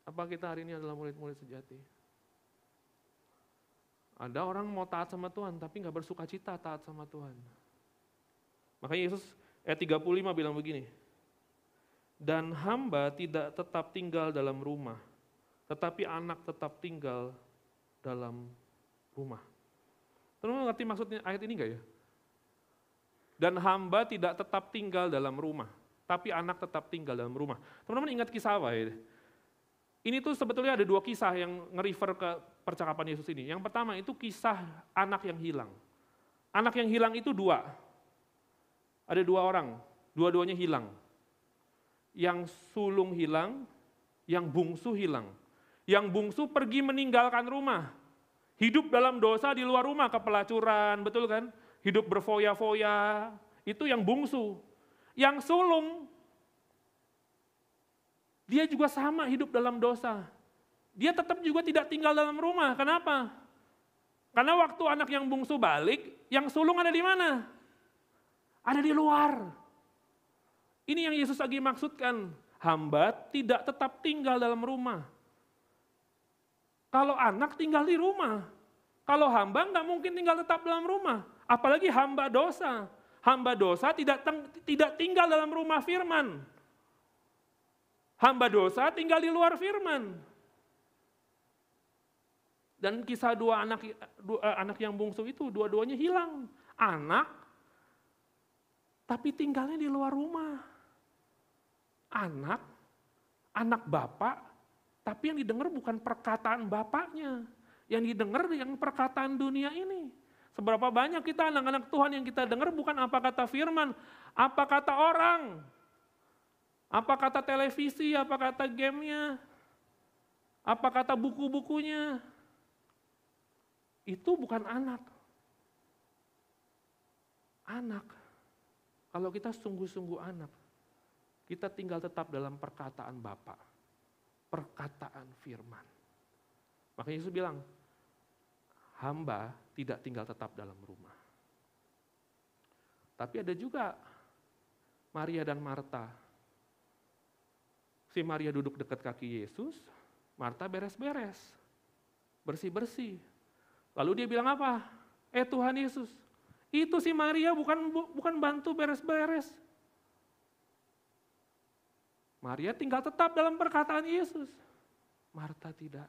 Apa kita hari ini adalah murid-murid sejati? Ada orang mau taat sama Tuhan, tapi nggak bersuka cita taat sama Tuhan. Makanya Yesus ayat 35 bilang begini, Dan hamba tidak tetap tinggal dalam rumah, tetapi anak tetap tinggal dalam rumah. Teman-teman ngerti maksudnya ayat ini enggak ya? Dan hamba tidak tetap tinggal dalam rumah, tapi anak tetap tinggal dalam rumah. Teman-teman ingat kisah apa ya? Ini tuh sebetulnya ada dua kisah yang nge-refer ke percakapan Yesus ini. Yang pertama itu kisah anak yang hilang. Anak yang hilang itu dua. Ada dua orang, dua-duanya hilang yang sulung hilang, yang bungsu hilang. Yang bungsu pergi meninggalkan rumah. Hidup dalam dosa di luar rumah, kepelacuran, betul kan? Hidup berfoya-foya, itu yang bungsu. Yang sulung, dia juga sama hidup dalam dosa. Dia tetap juga tidak tinggal dalam rumah. Kenapa? Karena waktu anak yang bungsu balik, yang sulung ada di mana? Ada di luar. Ini yang Yesus lagi maksudkan. Hamba tidak tetap tinggal dalam rumah. Kalau anak tinggal di rumah. Kalau hamba nggak mungkin tinggal tetap dalam rumah. Apalagi hamba dosa. Hamba dosa tidak tidak tinggal dalam rumah firman. Hamba dosa tinggal di luar firman. Dan kisah dua anak dua, eh, anak yang bungsu itu dua-duanya hilang. Anak tapi tinggalnya di luar rumah anak, anak bapak, tapi yang didengar bukan perkataan bapaknya. Yang didengar yang perkataan dunia ini. Seberapa banyak kita anak-anak Tuhan yang kita dengar bukan apa kata firman, apa kata orang, apa kata televisi, apa kata gamenya, apa kata buku-bukunya. Itu bukan anak. Anak. Kalau kita sungguh-sungguh anak, kita tinggal tetap dalam perkataan Bapa, perkataan firman. Makanya Yesus bilang, hamba tidak tinggal tetap dalam rumah. Tapi ada juga Maria dan Marta. Si Maria duduk dekat kaki Yesus, Marta beres-beres, bersih-bersih. Lalu dia bilang apa? Eh Tuhan Yesus, itu si Maria bukan bukan bantu beres-beres, Maria tinggal tetap dalam perkataan Yesus. Marta tidak.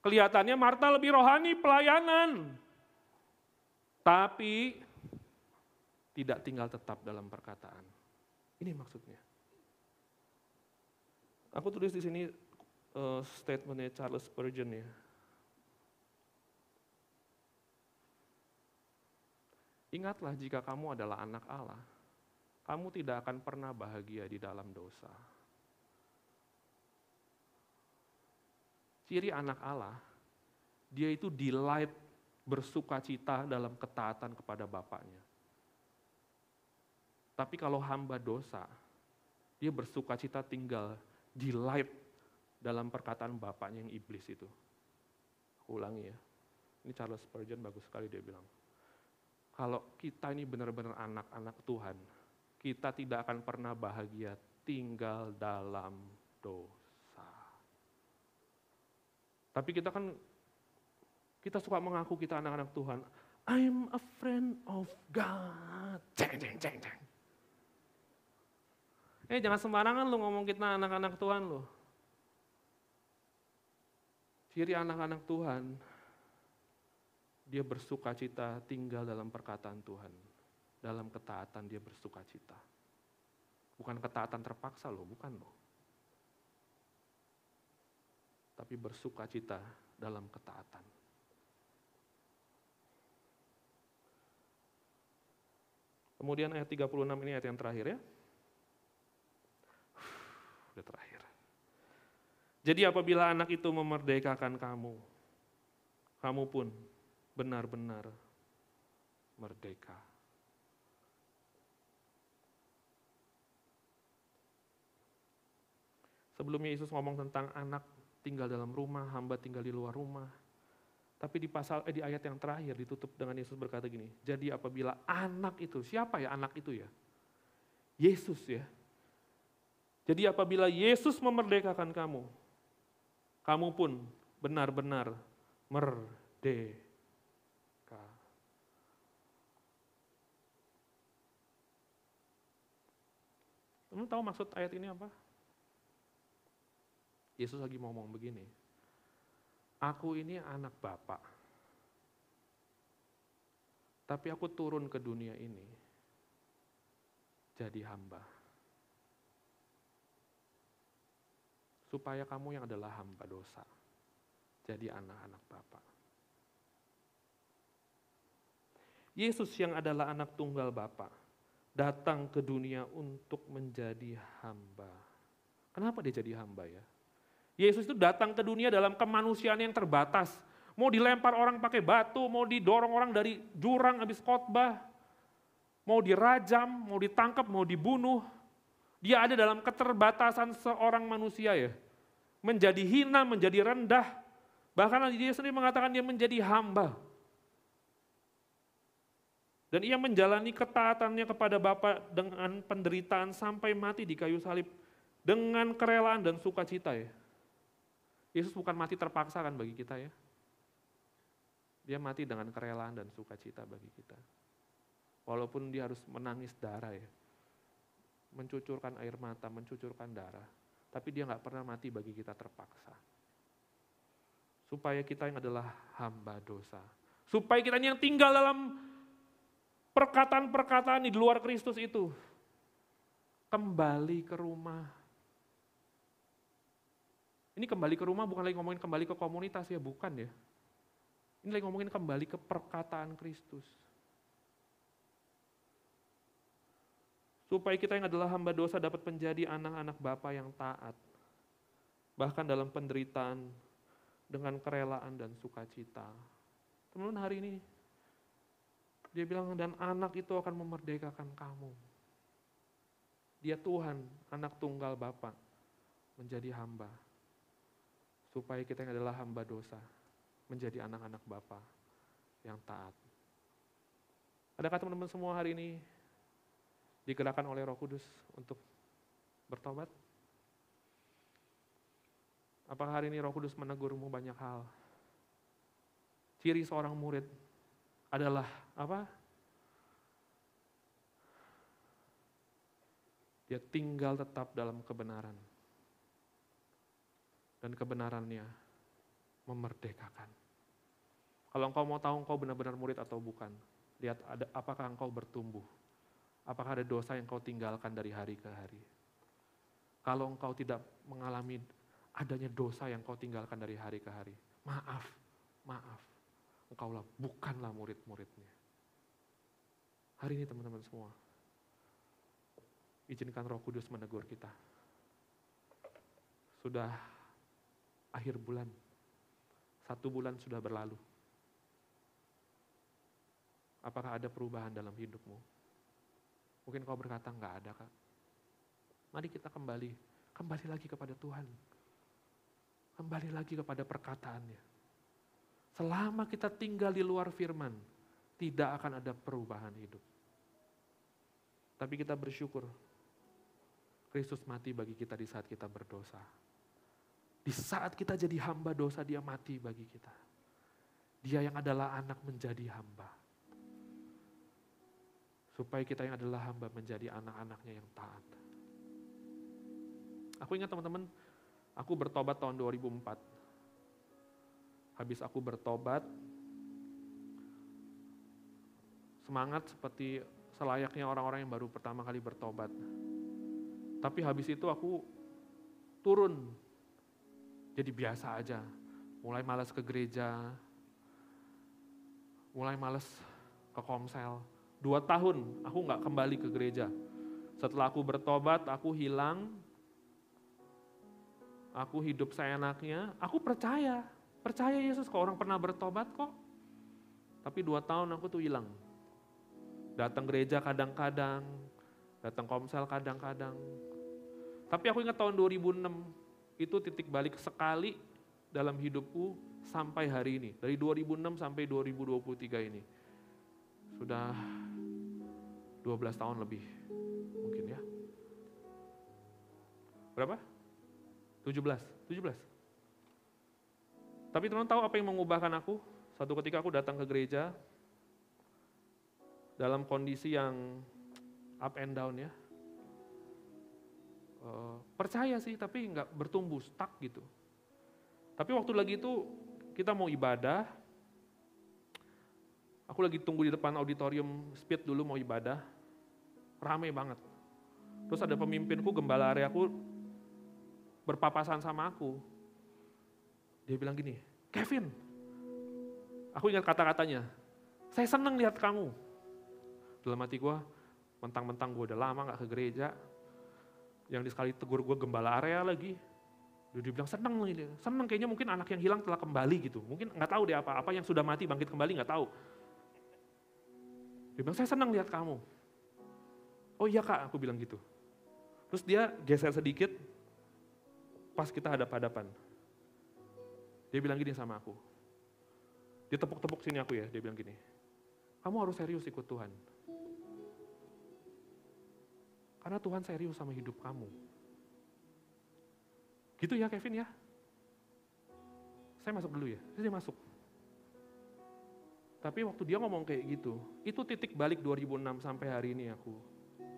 Kelihatannya Marta lebih rohani pelayanan. Tapi tidak tinggal tetap dalam perkataan. Ini maksudnya. Aku tulis di sini uh, statementnya Charles Spurgeon ya. Ingatlah jika kamu adalah anak Allah, kamu tidak akan pernah bahagia di dalam dosa. Ciri anak Allah, dia itu delight bersuka cita dalam ketaatan kepada Bapaknya. Tapi kalau hamba dosa, dia bersuka cita tinggal delight dalam perkataan Bapaknya yang iblis itu. Aku ulangi ya, ini Charles Spurgeon bagus sekali dia bilang. Kalau kita ini benar-benar anak-anak Tuhan, kita tidak akan pernah bahagia tinggal dalam dosa. Tapi kita kan, kita suka mengaku kita anak-anak Tuhan. I'm a friend of God. Ceng, ceng, ceng, ceng. Eh jangan sembarangan lu ngomong kita anak-anak Tuhan lu. Ciri anak-anak Tuhan, dia bersuka cita tinggal dalam perkataan Tuhan dalam ketaatan dia bersuka cita. Bukan ketaatan terpaksa loh, bukan loh. Tapi bersuka cita dalam ketaatan. Kemudian ayat 36 ini ayat yang terakhir ya. Udah terakhir. Jadi apabila anak itu memerdekakan kamu, kamu pun benar-benar merdeka. Sebelumnya Yesus ngomong tentang anak tinggal dalam rumah, hamba tinggal di luar rumah. Tapi di pasal eh, di ayat yang terakhir ditutup dengan Yesus berkata gini, jadi apabila anak itu, siapa ya anak itu ya? Yesus ya. Jadi apabila Yesus memerdekakan kamu, kamu pun benar-benar merdeka. Teman tahu maksud ayat ini apa? Yesus lagi ngomong begini. Aku ini anak Bapak. Tapi aku turun ke dunia ini jadi hamba. Supaya kamu yang adalah hamba dosa. Jadi anak-anak Bapak. Yesus yang adalah anak tunggal Bapak datang ke dunia untuk menjadi hamba. Kenapa dia jadi hamba ya? Yesus itu datang ke dunia dalam kemanusiaan yang terbatas. Mau dilempar orang pakai batu, mau didorong orang dari jurang habis khotbah, mau dirajam, mau ditangkap, mau dibunuh. Dia ada dalam keterbatasan seorang manusia ya. Menjadi hina, menjadi rendah. Bahkan dia sendiri mengatakan dia menjadi hamba. Dan ia menjalani ketaatannya kepada Bapa dengan penderitaan sampai mati di kayu salib. Dengan kerelaan dan sukacita ya. Yesus bukan mati terpaksa kan bagi kita ya. Dia mati dengan kerelaan dan sukacita bagi kita. Walaupun dia harus menangis darah ya. Mencucurkan air mata, mencucurkan darah. Tapi dia nggak pernah mati bagi kita terpaksa. Supaya kita yang adalah hamba dosa. Supaya kita yang tinggal dalam perkataan-perkataan di luar Kristus itu. Kembali ke rumah. Ini kembali ke rumah bukan lagi ngomongin kembali ke komunitas ya, bukan ya. Ini lagi ngomongin kembali ke perkataan Kristus. Supaya kita yang adalah hamba dosa dapat menjadi anak-anak Bapa yang taat. Bahkan dalam penderitaan dengan kerelaan dan sukacita. Teman-teman hari ini dia bilang dan anak itu akan memerdekakan kamu. Dia Tuhan, anak tunggal Bapa menjadi hamba. Supaya kita yang adalah hamba dosa menjadi anak-anak Bapa yang taat. Adakah teman-teman semua hari ini digerakkan oleh Roh Kudus untuk bertobat? Apakah hari ini Roh Kudus menegurmu banyak hal? Ciri seorang murid adalah apa? Dia tinggal tetap dalam kebenaran. Dan kebenarannya memerdekakan. Kalau engkau mau tahu engkau benar-benar murid atau bukan, lihat ada, apakah engkau bertumbuh. Apakah ada dosa yang kau tinggalkan dari hari ke hari. Kalau engkau tidak mengalami adanya dosa yang kau tinggalkan dari hari ke hari, maaf, maaf. Engkaulah bukanlah murid-muridnya. Hari ini teman-teman semua, izinkan roh kudus menegur kita. Sudah akhir bulan, satu bulan sudah berlalu. Apakah ada perubahan dalam hidupmu? Mungkin kau berkata, enggak ada kak. Mari kita kembali, kembali lagi kepada Tuhan. Kembali lagi kepada perkataannya. Selama kita tinggal di luar firman, tidak akan ada perubahan hidup. Tapi kita bersyukur, Kristus mati bagi kita di saat kita berdosa. Di saat kita jadi hamba dosa, dia mati bagi kita. Dia yang adalah anak menjadi hamba. Supaya kita yang adalah hamba menjadi anak-anaknya yang taat. Aku ingat teman-teman, aku bertobat tahun 2004. Habis aku bertobat, semangat seperti selayaknya orang-orang yang baru pertama kali bertobat. Tapi habis itu aku turun jadi biasa aja. Mulai malas ke gereja, mulai malas ke komsel. Dua tahun aku nggak kembali ke gereja. Setelah aku bertobat, aku hilang. Aku hidup seenaknya. Aku percaya, percaya Yesus kok orang pernah bertobat kok. Tapi dua tahun aku tuh hilang. Datang gereja kadang-kadang, datang komsel kadang-kadang. Tapi aku ingat tahun 2006, itu titik balik sekali dalam hidupku sampai hari ini. Dari 2006 sampai 2023 ini. Sudah 12 tahun lebih mungkin ya. Berapa? 17, 17. Tapi teman tahu apa yang mengubahkan aku? Satu ketika aku datang ke gereja dalam kondisi yang up and down ya. eh, percaya sih tapi nggak bertumbuh stuck gitu. Tapi waktu lagi itu kita mau ibadah, aku lagi tunggu di depan auditorium speed dulu mau ibadah, rame banget. Terus ada pemimpinku, gembala area aku berpapasan sama aku. Dia bilang gini, Kevin, aku ingat kata-katanya, saya senang lihat kamu. Dalam hati gue, mentang-mentang gue udah lama gak ke gereja, yang sekali tegur gue gembala area lagi, dia bilang senang ini, senang kayaknya mungkin anak yang hilang telah kembali gitu. Mungkin nggak tahu deh apa, apa yang sudah mati bangkit kembali nggak tahu. Dia bilang saya senang lihat kamu. Oh iya kak, aku bilang gitu. Terus dia geser sedikit, pas kita hadap-hadapan. Dia bilang gini sama aku. Dia tepuk-tepuk sini aku ya, dia bilang gini. Kamu harus serius ikut Tuhan. Karena Tuhan serius sama hidup kamu. Gitu ya Kevin ya? Saya masuk dulu ya, saya masuk. Tapi waktu dia ngomong kayak gitu, itu titik balik 2006 sampai hari ini aku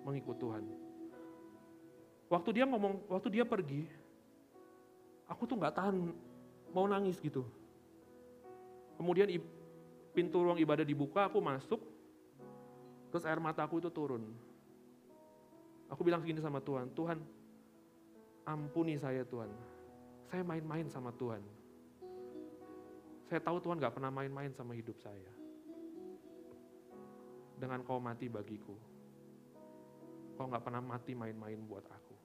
mengikut Tuhan. Waktu dia ngomong, waktu dia pergi, aku tuh nggak tahan mau nangis gitu. Kemudian pintu ruang ibadah dibuka, aku masuk, terus air mataku itu turun. Aku bilang segini sama Tuhan, Tuhan ampuni saya Tuhan. Saya main-main sama Tuhan. Saya tahu Tuhan gak pernah main-main sama hidup saya. Dengan kau mati bagiku. Kau gak pernah mati main-main buat aku.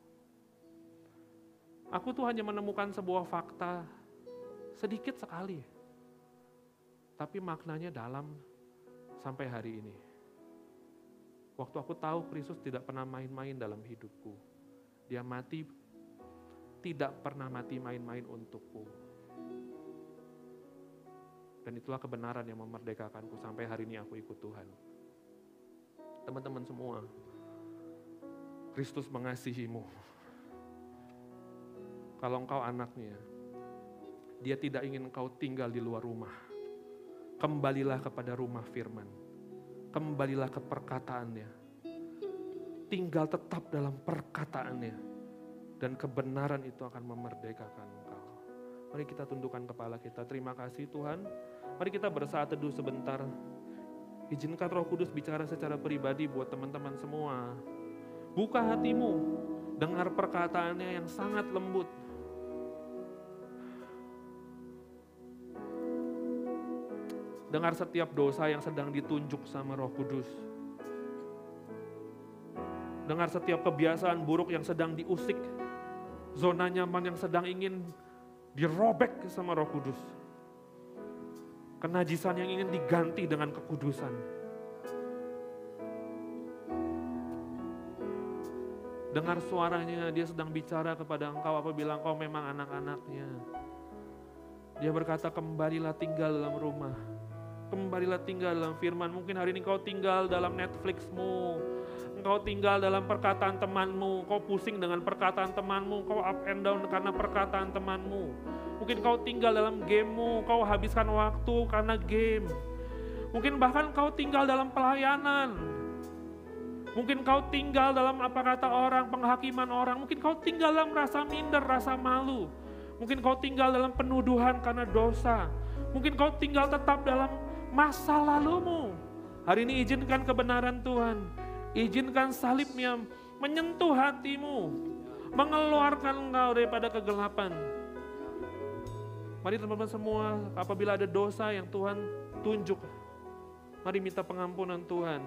Aku tuh hanya menemukan sebuah fakta sedikit sekali. Tapi maknanya dalam sampai hari ini. Waktu aku tahu Kristus tidak pernah main-main dalam hidupku. Dia mati tidak pernah mati main-main untukku. Dan itulah kebenaran yang memerdekakanku sampai hari ini aku ikut Tuhan. Teman-teman semua, Kristus mengasihimu. Kalau engkau anaknya, dia tidak ingin engkau tinggal di luar rumah. Kembalilah kepada rumah firman. Kembalilah ke perkataannya. Tinggal tetap dalam perkataannya. Dan kebenaran itu akan memerdekakan engkau. Mari kita tundukkan kepala kita. Terima kasih Tuhan. Mari kita bersaat teduh sebentar. Izinkan roh kudus bicara secara pribadi buat teman-teman semua. Buka hatimu, dengar perkataannya yang sangat lembut. Dengar setiap dosa yang sedang ditunjuk sama roh kudus. Dengar setiap kebiasaan buruk yang sedang diusik. Zona nyaman yang sedang ingin dirobek sama roh kudus. Kenajisan yang ingin diganti dengan kekudusan. Dengar suaranya, dia sedang bicara kepada engkau apabila engkau memang anak-anaknya. Dia berkata, kembalilah tinggal dalam rumah. Kembalilah tinggal dalam firman. Mungkin hari ini kau tinggal dalam Netflixmu. Engkau tinggal dalam perkataan temanmu. Kau pusing dengan perkataan temanmu. Kau up and down karena perkataan temanmu. Mungkin kau tinggal dalam gamemu. Kau habiskan waktu karena game. Mungkin bahkan kau tinggal dalam pelayanan. Mungkin kau tinggal dalam apa kata orang, penghakiman orang. Mungkin kau tinggal dalam rasa minder, rasa malu. Mungkin kau tinggal dalam penuduhan karena dosa. Mungkin kau tinggal tetap dalam masa lalumu. Hari ini izinkan kebenaran Tuhan. Izinkan salibnya menyentuh hatimu. Mengeluarkan engkau daripada kegelapan. Mari teman-teman semua, apabila ada dosa yang Tuhan tunjuk, mari minta pengampunan Tuhan.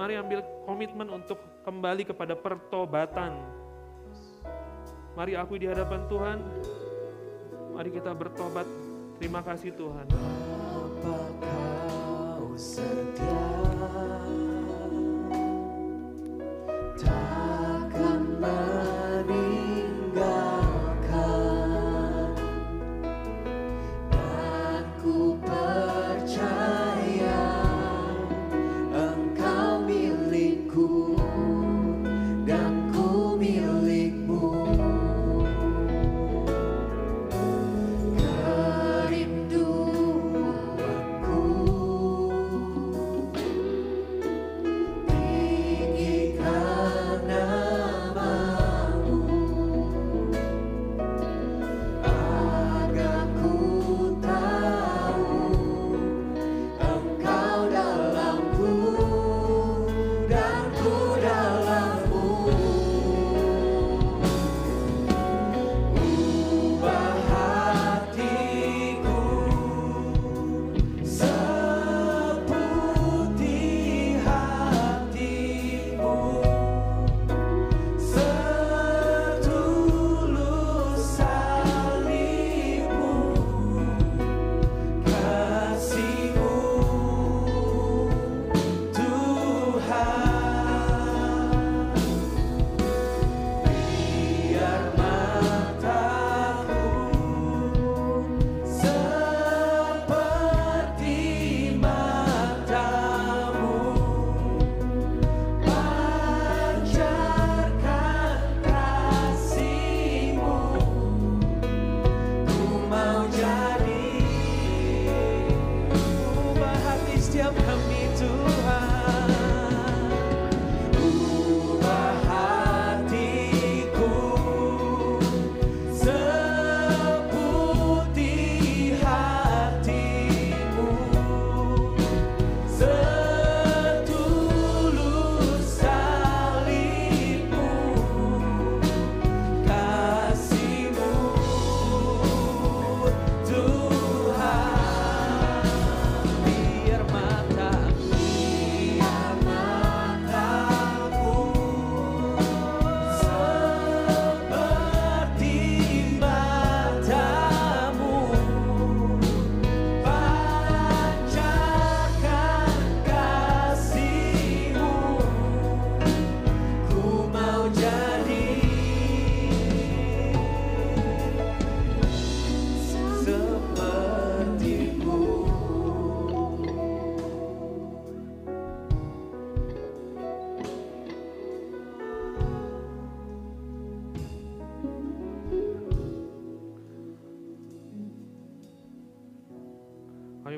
Mari ambil komitmen untuk kembali kepada pertobatan. Mari aku di hadapan Tuhan. Mari kita bertobat. Terima kasih Tuhan. Apakah kau setia takkan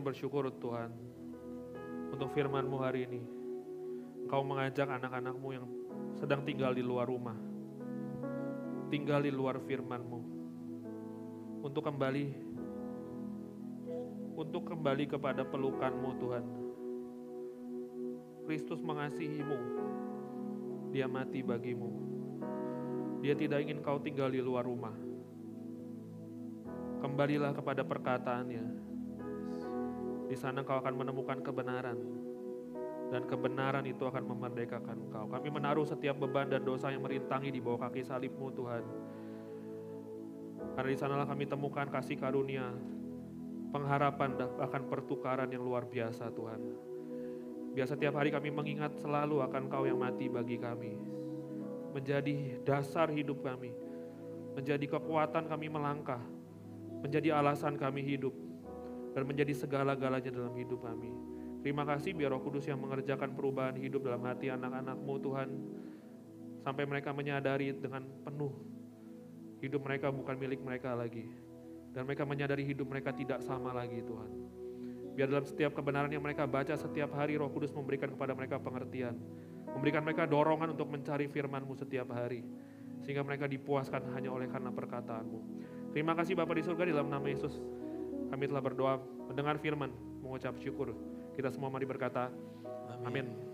bersyukur Tuhan untuk firman-Mu hari ini. Engkau mengajak anak-anak-Mu yang sedang tinggal di luar rumah, tinggal di luar firman-Mu, untuk kembali, untuk kembali kepada pelukan-Mu Tuhan. Kristus mengasihimu, dia mati bagimu. Dia tidak ingin kau tinggal di luar rumah. Kembalilah kepada perkataannya, di sana kau akan menemukan kebenaran. Dan kebenaran itu akan memerdekakan engkau. Kami menaruh setiap beban dan dosa yang merintangi di bawah kaki salibmu Tuhan. Karena di sanalah kami temukan kasih karunia, pengharapan bahkan pertukaran yang luar biasa Tuhan. Biar setiap hari kami mengingat selalu akan kau yang mati bagi kami. Menjadi dasar hidup kami. Menjadi kekuatan kami melangkah. Menjadi alasan kami hidup dan menjadi segala-galanya dalam hidup kami. Terima kasih biar roh kudus yang mengerjakan perubahan hidup dalam hati anak-anakmu Tuhan. Sampai mereka menyadari dengan penuh hidup mereka bukan milik mereka lagi. Dan mereka menyadari hidup mereka tidak sama lagi Tuhan. Biar dalam setiap kebenaran yang mereka baca setiap hari roh kudus memberikan kepada mereka pengertian. Memberikan mereka dorongan untuk mencari firman-Mu setiap hari. Sehingga mereka dipuaskan hanya oleh karena perkataanmu. Terima kasih Bapak di surga dalam nama Yesus. Kami telah berdoa, mendengar firman, mengucap syukur. Kita semua mari berkata, amin.